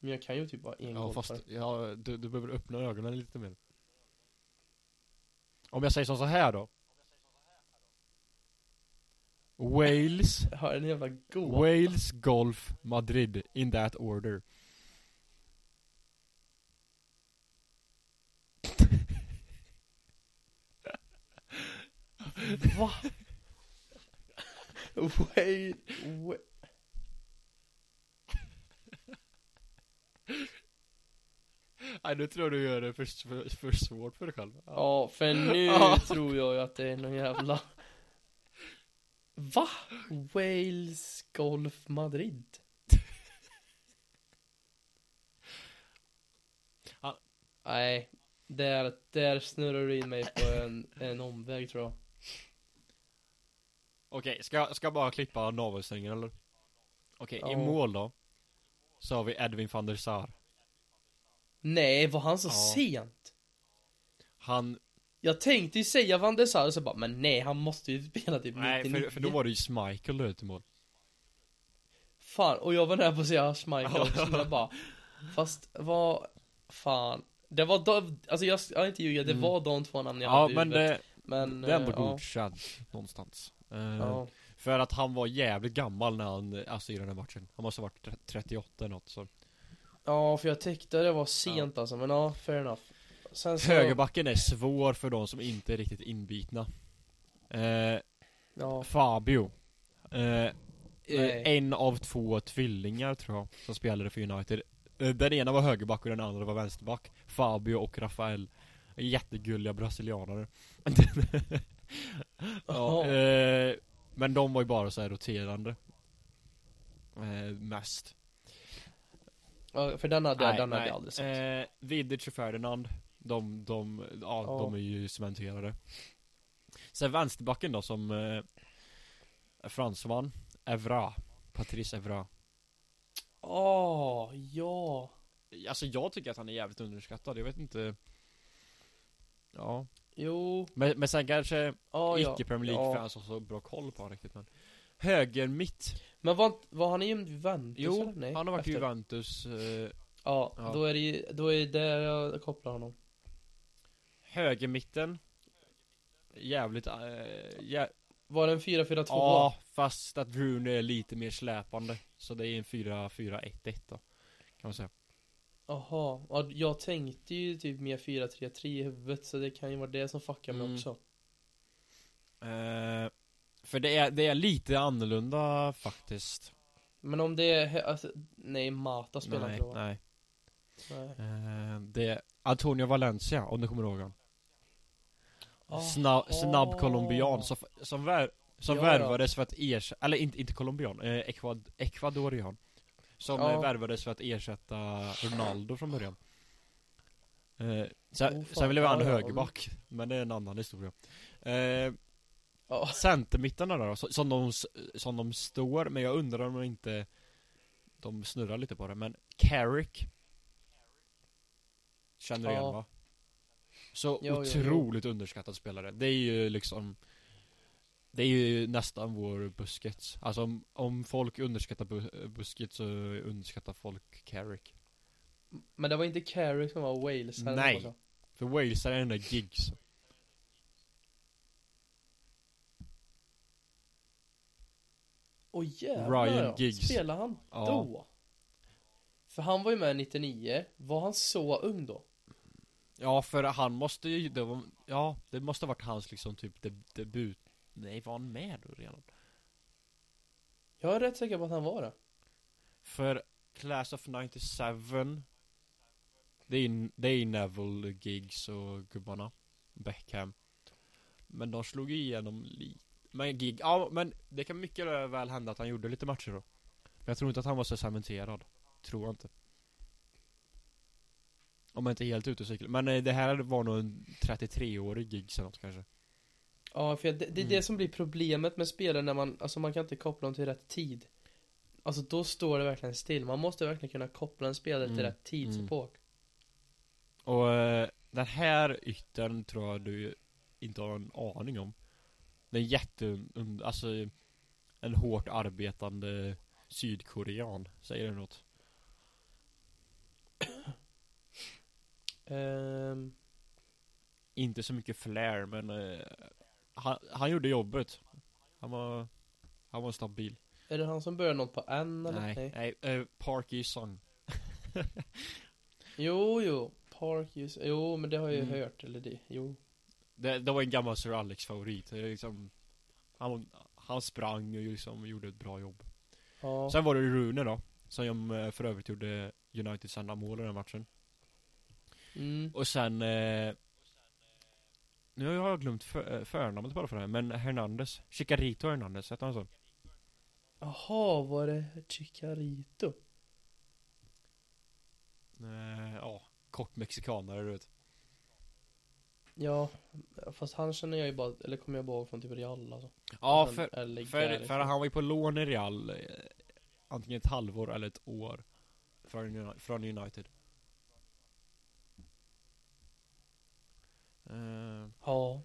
Men jag kan ju typ bara en Ja golfare. fast, ja, du, du behöver öppna ögonen lite mer. Om jag säger som så här då. Wales, Jag har en jävla god. Wales, Golf, Madrid, in that order. Va? Wait, wait. [LAUGHS] Nej nu tror du gör det för, för, för svårt för dig själv. Ja, för nu [LAUGHS] Ja. tror jag ju att det är någon jävla Va? Wales Golf Madrid? [LAUGHS] Ja. Nej, där, där snurrar du in mig på en, en omväg tror jag Okej, ska, jag- ska jag bara klippa navelsträngen eller? Okej, i Ja. mål då. Så har vi Edwin van der Sar. Nej, var han så Ja. sent? Han, Jag tänkte ju säga Van der Sar, så bara, men nej, han måste ju spela typ nej 99 för, för då var det ju Schmeichel du i mål. Fan, och jag var nära på att säga Schmeichel Ja. [LAUGHS] också, men jag bara Fast, vad Fan Det var då, alltså jag ska inte ljuga, det Mm. var de två namn jag Ja hade i men huvudet. det, men det är ändå eh, ja. godkänt någonstans. Eh, Ja. För att han var jävligt gammal när han, alltså i den här matchen. Han måste ha varit tre- 38 eller något så. ja, för jag tyckte det var sent alltså, men ja, fair enough Sen så, Högerbacken är svår för de som inte är riktigt inbitna. Eh, ja, Fabio. Eh, eh, en av två tvillingar tror jag, som spelade för United. Eh, Den ena var högerback och den andra var vänsterback. Fabio och Rafael. Jättegulliga brasilianare. [LAUGHS] ja, eh, men de var ju bara så roterande. Eh, mest. ja, för den hade Nej, den hade nej. jag aldrig sett Eh, Vidic och Ferdinand. De, de, ja, Ja. de är ju cementerade. Sen vänsterbacken då som eh, fransman. Evra. Patrice Evra. Åh, ja Alltså jag tycker att han är jävligt underskattad, jag vet inte Ja Jo, Men, men sen kanske ja, ja icke Premier ja. League-fans har så bra koll på honom riktigt men Höger mitt Men var, var han i Juventus Jo, eller? Nej, han har varit i. Juventus eh, Ja, Ja. då är det ju, då är det där jag kopplar honom Höger mitten Jävligt äh, jä- Var det en 4-4-2? Ja, fast att Rooney är lite mer släpande Så det är en 4-4-1-1 då Kan man säga Jaha, ja, jag tänkte ju typ mer 4-3-3 i huvudet så det kan ju vara det som fuckar mig Mm. också. Eh, För det är, det är lite annorlunda faktiskt. Men om det är, alltså, nej Mata spelar Nej, inte nej. Nej. Eh, Det är Antonio Valencia, om du kommer ihåg honom. Aha. Snabb, snabb colombian som, som, vär, som Ja, värvades för att ersätta, eller inte, inte colombian, eh, Ecuad, ecuadorian Som Ja. värvades för att ersätta Ronaldo från början Eh, sen, Oh, fan. sen vill jag ha en högerback, men det är en annan historia. Eh, Ja. Centermittarna då, som de, som de står, men jag undrar om de inte De snurrar lite på det, men Carrick Känner du Ja. igen va? Så Jo, jo, jo. otroligt underskattad spelare, det är ju liksom Det är ju nästan vår Busquets Alltså om, om folk underskattar bu Busquets så underskattar folk Carrick Men det var inte Carrick som var Wales Nej. För Wales är den där gigs Åh jävlar Ryan ja. Giggs. Spelar han Ja. då? För han var ju med 99, var han så ung då? Ja för han måste ju, det var, ja det måste ha varit hans liksom typ deb debut Nej var han med då redan? Jag är rätt säker på att han var det. För Class of 97 Det är, det är Neville, Giggs och gubbarna Beckham. Men de slog ju igenom lite Men Gig, ja men det kan mycket väl hända att han gjorde lite matcher då. Men jag tror inte att han var så cementerad Tror jag inte. Om jag inte är helt ute och cyklar Men eh, det här var nog en 33-årig Giggs eller något kanske Ja, för det, det är Mm. det som blir problemet med spelare när man, alltså man kan inte koppla dem till rätt tid. Alltså då står det verkligen still, man måste verkligen kunna koppla en spelare till Mm. rätt tidsepok. Och eh, den här yttern tror jag du inte har en aning om. Den är jätte, alltså En hårt arbetande Sydkorean, säger det något? Ehm, Inte så mycket flair men eh, han, han gjorde jobbet. Han var Han var stabil Är det han som börjar något på N eller? Nej, nej, eh, Parky Song [LAUGHS] Jo, jo, Park jo men det har jag ju Mm. hört, eller det, jo. Det, det var en gammal Sir Alex favorit det är liksom Han, han sprang och liksom gjorde ett bra jobb. Ja, Sen var det Rune då Som eh, för övrigt gjorde Uniteds enda mål i den matchen. Mm. Och sen eh, Nu har jag glömt för, eh, förnamnet bara för det här Men Hernandez Chicarito Hernandez, hette han så? Jaha, var det Chicarito? Eh, ja, kort mexikanare du vet Ja, fast han känner jag ju bara, eller kommer jag bara ihåg från typ Real alltså Ja, för, eller för, för han var ju på lån i Real eh, Antingen ett halvår eller ett år Från, från United eh, Ja,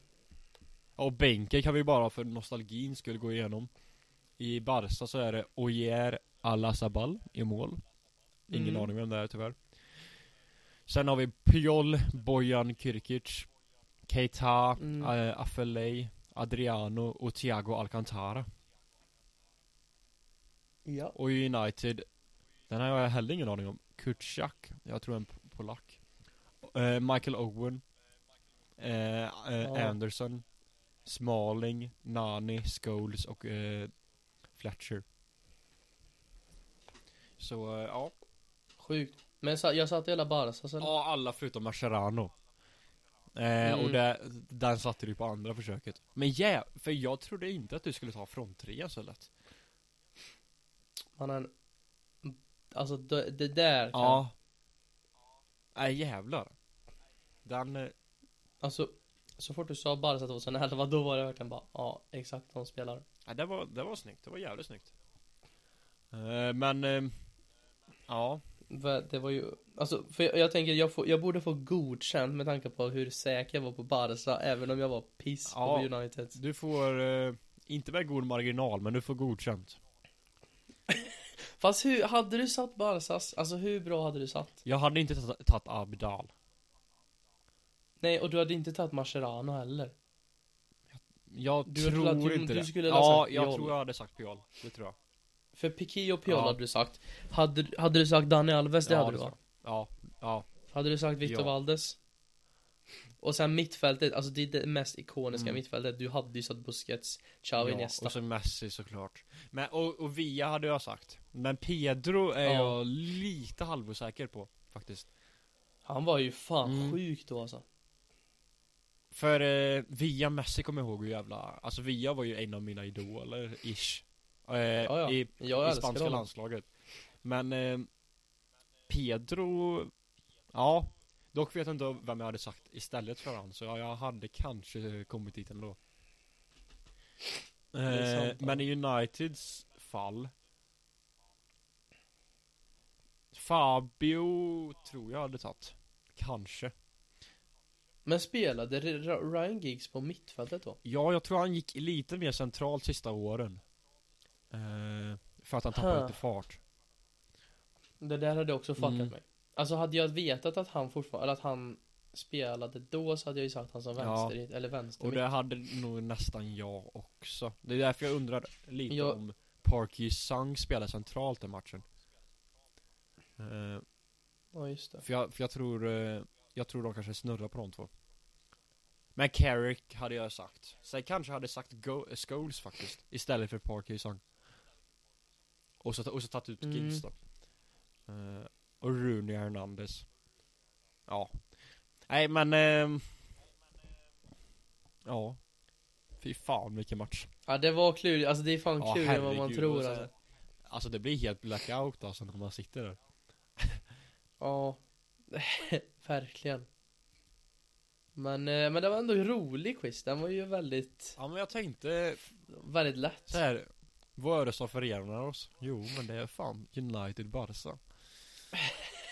Och bänken kan vi bara för nostalgin skulle gå igenom. I Barca så är det Oyer Alasabal i mål. Ingen Mm. aning vem det är tyvärr. Sen har vi Puyol, Bojan Kirkic Keita, Mm. mm. Afelei Adriano och Thiago Alcantara. Ja. Och United Den här har jag heller ingen aning om. Kutschak, jag tror en polack. Eh, Michael Owen eh, eh, Ja. Anderson Smalling, Nani, Scholes och eh, Fletcher. Så eh, ja. Sjukt. Men jag satt i hela Barca så Ja alla förutom Mascherano. Eh, Mm. Och det, den satte du på andra försöket. Men ja, för jag trodde inte att du skulle ta fronttrean så lätt. Han är en Alltså det, det där kan, Ja. Nej jävlar. Den eh, Alltså Så fort du sa Barca 2011 då var det verkligen bara Ja exakt de spelar Ja, det var, det var snyggt, det var jävligt snyggt Eh, Men, eh, ja Det var ju Alltså för jag, jag tänker jag, får, jag borde få godkänt med tanke på hur säker jag var på Barca Även om jag var piss Ja. på United Du får, eh, inte med god marginal, men du får godkänt [LAUGHS] Fast hur, hade du satt Barcas? Alltså hur bra hade du satt? Jag hade inte tagit- tagit Abdal Nej och du hade inte tagit Mascherano heller Jag Du hade tror du- inte du det skulle ha Ja, sagt jag Piol. tror jag hade sagt Piol, det tror jag För Piqué och Piol Ja. hade du sagt hade, hade du sagt Dani Alves? Det ja, hade du va? Ja, ja, Hade du sagt Victor Ja. Valdes? Och sen mittfältet, alltså det är det mest ikoniska Mm. mittfältet Du hade ju satt Busquets, Xavi, ja Iniesta och så Messi såklart Men, och, och Via hade jag sagt Men Pedro är Ja. jag lite halvosäker på, faktiskt Han var ju fan Mm. sjuk då alltså För eh, Via Messi kommer jag ihåg hur jävla Alltså Via var ju en av mina idoler, ish eh, ja. I, Jag i älskar spanska honom landslaget Men eh, Pedro Ja Dock vet jag inte vem jag hade sagt istället för han, så jag hade kanske kommit dit ändå. Eh, men i Uniteds fall Fabio tror jag hade tagit. Kanske. Men spelade Ryan Giggs på mittfältet då? Ja, jag tror han gick lite mer centralt sista åren. Eh, för att han tappade Huh. lite fart. Det där hade också fuckat Mm. mig. Alltså hade jag vetat att han fortfarande, eller att han spelade då så hade jag ju sagt han som Ja. vänster, eller vänster Och det hade nog nästan jag också. Det är därför jag undrar lite Ja. om Parky Sung spelar centralt den matchen. Eh, Ja just det. för, jag, för jag tror, eh, jag tror de kanske snurrar på de två. Men Carrick hade jag sagt. Så jag kanske hade sagt Go Scholes faktiskt. Istället för Parky Sung. Och så, och så tagit ut Mm. Giggs då. Eh, och Rooney Hernandez. Ja. Nej men, ehm, Ja. Fy fan vilken match. Ja det var klurigt, alltså det är fan Ja, klurigare än vad man tror Och så- alltså. Alltså det blir helt blackout alltså när man sitter där. Ja, [LAUGHS] verkligen. Men, eh, men det var ändå en rolig quiz, den var ju väldigt, Ja men jag tänkte väldigt lätt. så här. Vad är det som förenar oss? Jo men det är fan United Barca.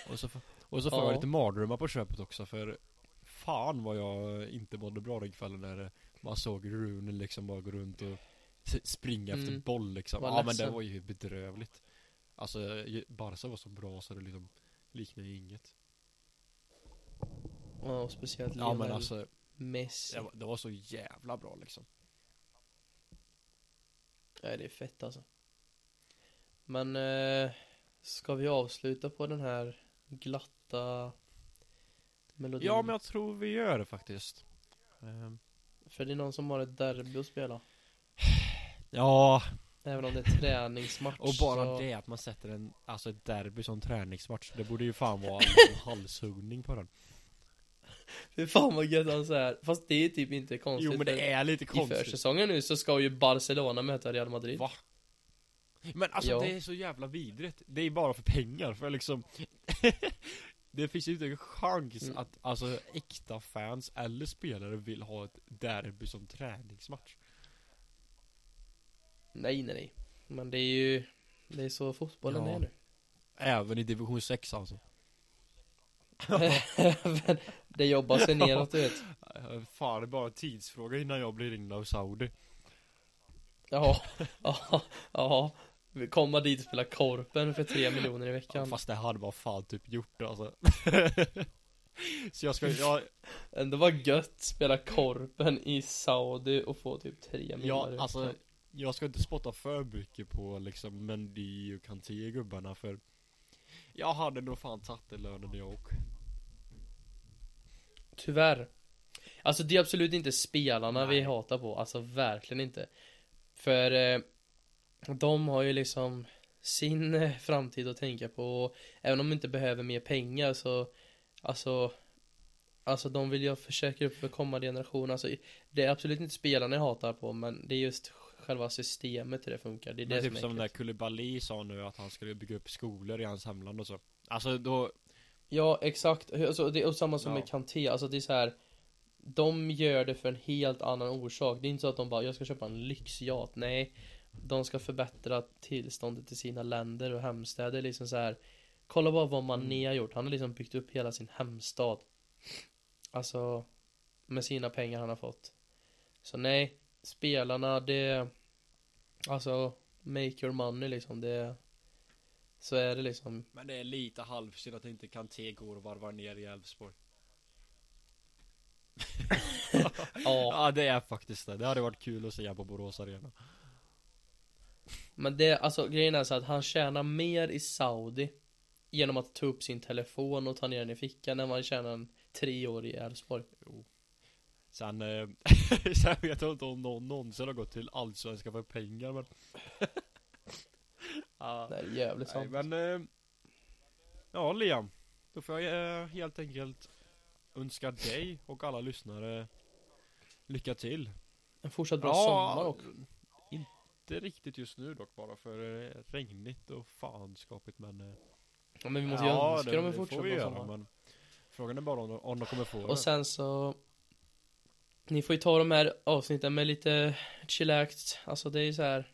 Och så, och så får Ja. jag lite mardrömmar på köpet också för Fan vad jag inte mådde bra den kvällen när man såg Rooney liksom bara gå runt och springa efter Mm. boll liksom. Ja men det var ju bedrövligt. Alltså Barca var så bra så det liksom liknar ju inget. Ja, och speciellt Ja Lionel men alltså Messi. det var, det var så jävla bra liksom. Ja, det är fett alltså. Men, eh, ska vi avsluta på den här glatta melodin? Ja men jag tror vi gör det faktiskt. Ehm, För det är någon som har ett derby att spela. Ja, Även om det är träningsmatch och bara så... det att man sätter en, alltså ett derby som träningsmatch. Det borde ju fan vara en [LAUGHS] halshuggning på den. Fy fan vad gött han säger. Fast det är typ inte konstigt. Jo men det är lite I konstigt. försäsongen nu så ska ju Barcelona möta Real Madrid. Va? Men alltså Ja. det är så jävla vidrigt. Det är bara för pengar, för liksom [LAUGHS] Det finns ju inte en chans Mm. att alltså äkta fans eller spelare vill ha ett derby som träningsmatch. Nej, nej, nej. Men det är ju, det är så fotbollen Ja. är nu. Även i division 6 alltså. [LAUGHS] [LAUGHS] Men det jobbar sig [LAUGHS] neråt, du vet. Fan, det är bara en tidsfråga innan jag blir ringd av Saudi. Ja, ja, ja. Vi kommer dit och spela korpen för tre miljoner i Ja, veckan. fast det hade man fan typ gjort alltså. Så jag ska, jag, Ändå var gött spela korpen i Saudi och få typ tre miljoner ja, alltså Jag ska inte spotta för mycket på liksom Mendy och Kanté gubbarna för Jag hade nog fan tagit den lönen jag och Tyvärr. Alltså det är absolut inte spelarna vi Nej. hatar på, alltså verkligen inte. För eh, de har ju liksom sin eh, framtid att tänka på. Och även om de inte behöver mer pengar så, alltså, alltså de vill ju försäkra upp för kommande generationer. Alltså, det är absolut inte spelarna jag hatar på, men det är just själva systemet hur det funkar. Det är det Men typ som är som när äckligt. Koulibaly sa nu att han skulle bygga upp skolor i hans hemland och så Alltså då Ja, exakt. Alltså, det är och samma som Ja. med Kanté. Alltså det är så här. De gör det för en helt annan orsak. Det är inte så att de bara, jag ska köpa en lyxyacht. Nej. De ska förbättra tillståndet i sina länder och hemstäder. Liksom så här. Kolla bara vad Mané Mm. har gjort. Han har liksom byggt upp hela sin hemstad. Alltså. Med sina pengar han har fått. Så nej. Spelarna, det. Alltså. Make your money liksom. Det. Så är det liksom. Men det är lite halvsynd att inte Kanté går och varvar ner i Elfsborg. [LAUGHS] Ja. Ja det är faktiskt det, det hade varit kul att se på Borås Arena. Men det, alltså grejen är så att han tjänar mer i Saudi Genom att ta upp sin telefon och ta ner den i fickan än vad han tjänar en tre år i Elfsborg. Sen, eh, [LAUGHS] sen vet jag inte om någon någonsin har gått till Allsvenskan för pengar men ja, Det är jävligt nej, sant. men eh, Ja Liam. Då får jag eh, helt enkelt önska dig och alla lyssnare Lycka till. En fortsatt bra sommar också Inte riktigt just nu dock bara för eh, regnigt och fanskapigt men eh, ja, Men vi måste ja, ju önska dem en fortsatt bra göra sommar. men Frågan är bara om, de- om de kommer få det. Och sen så Ni får ju ta de här avsnitten med lite chillaxed. Alltså det är ju så här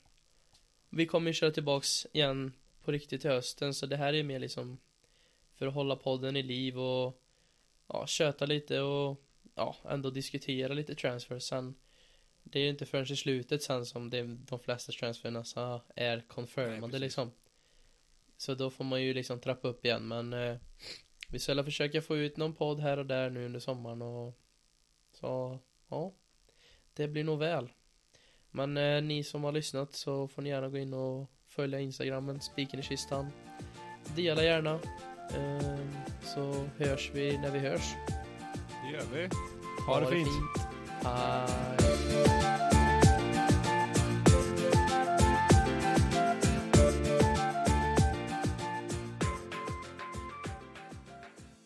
Vi kommer ju köra tillbaks igen på riktigt till hösten så det här är mer liksom För att hålla podden i liv och Ja, köta lite och Ja, ändå diskutera lite transfer sen. Det är ju inte förrän i slutet sen som det, de flesta transferna är Nej, confirmade precis. liksom. Så då får man ju liksom trappa upp igen men eh, vi ska försöka få ut någon podd här och där nu under sommaren och Så, ja. Det blir nog väl Men eh, ni som har lyssnat så får ni gärna gå in och följa instagrammen, spiken i kistan. Dela gärna. Ehm, Så hörs vi när vi hörs. Det gör vi. Ha det fint. Hej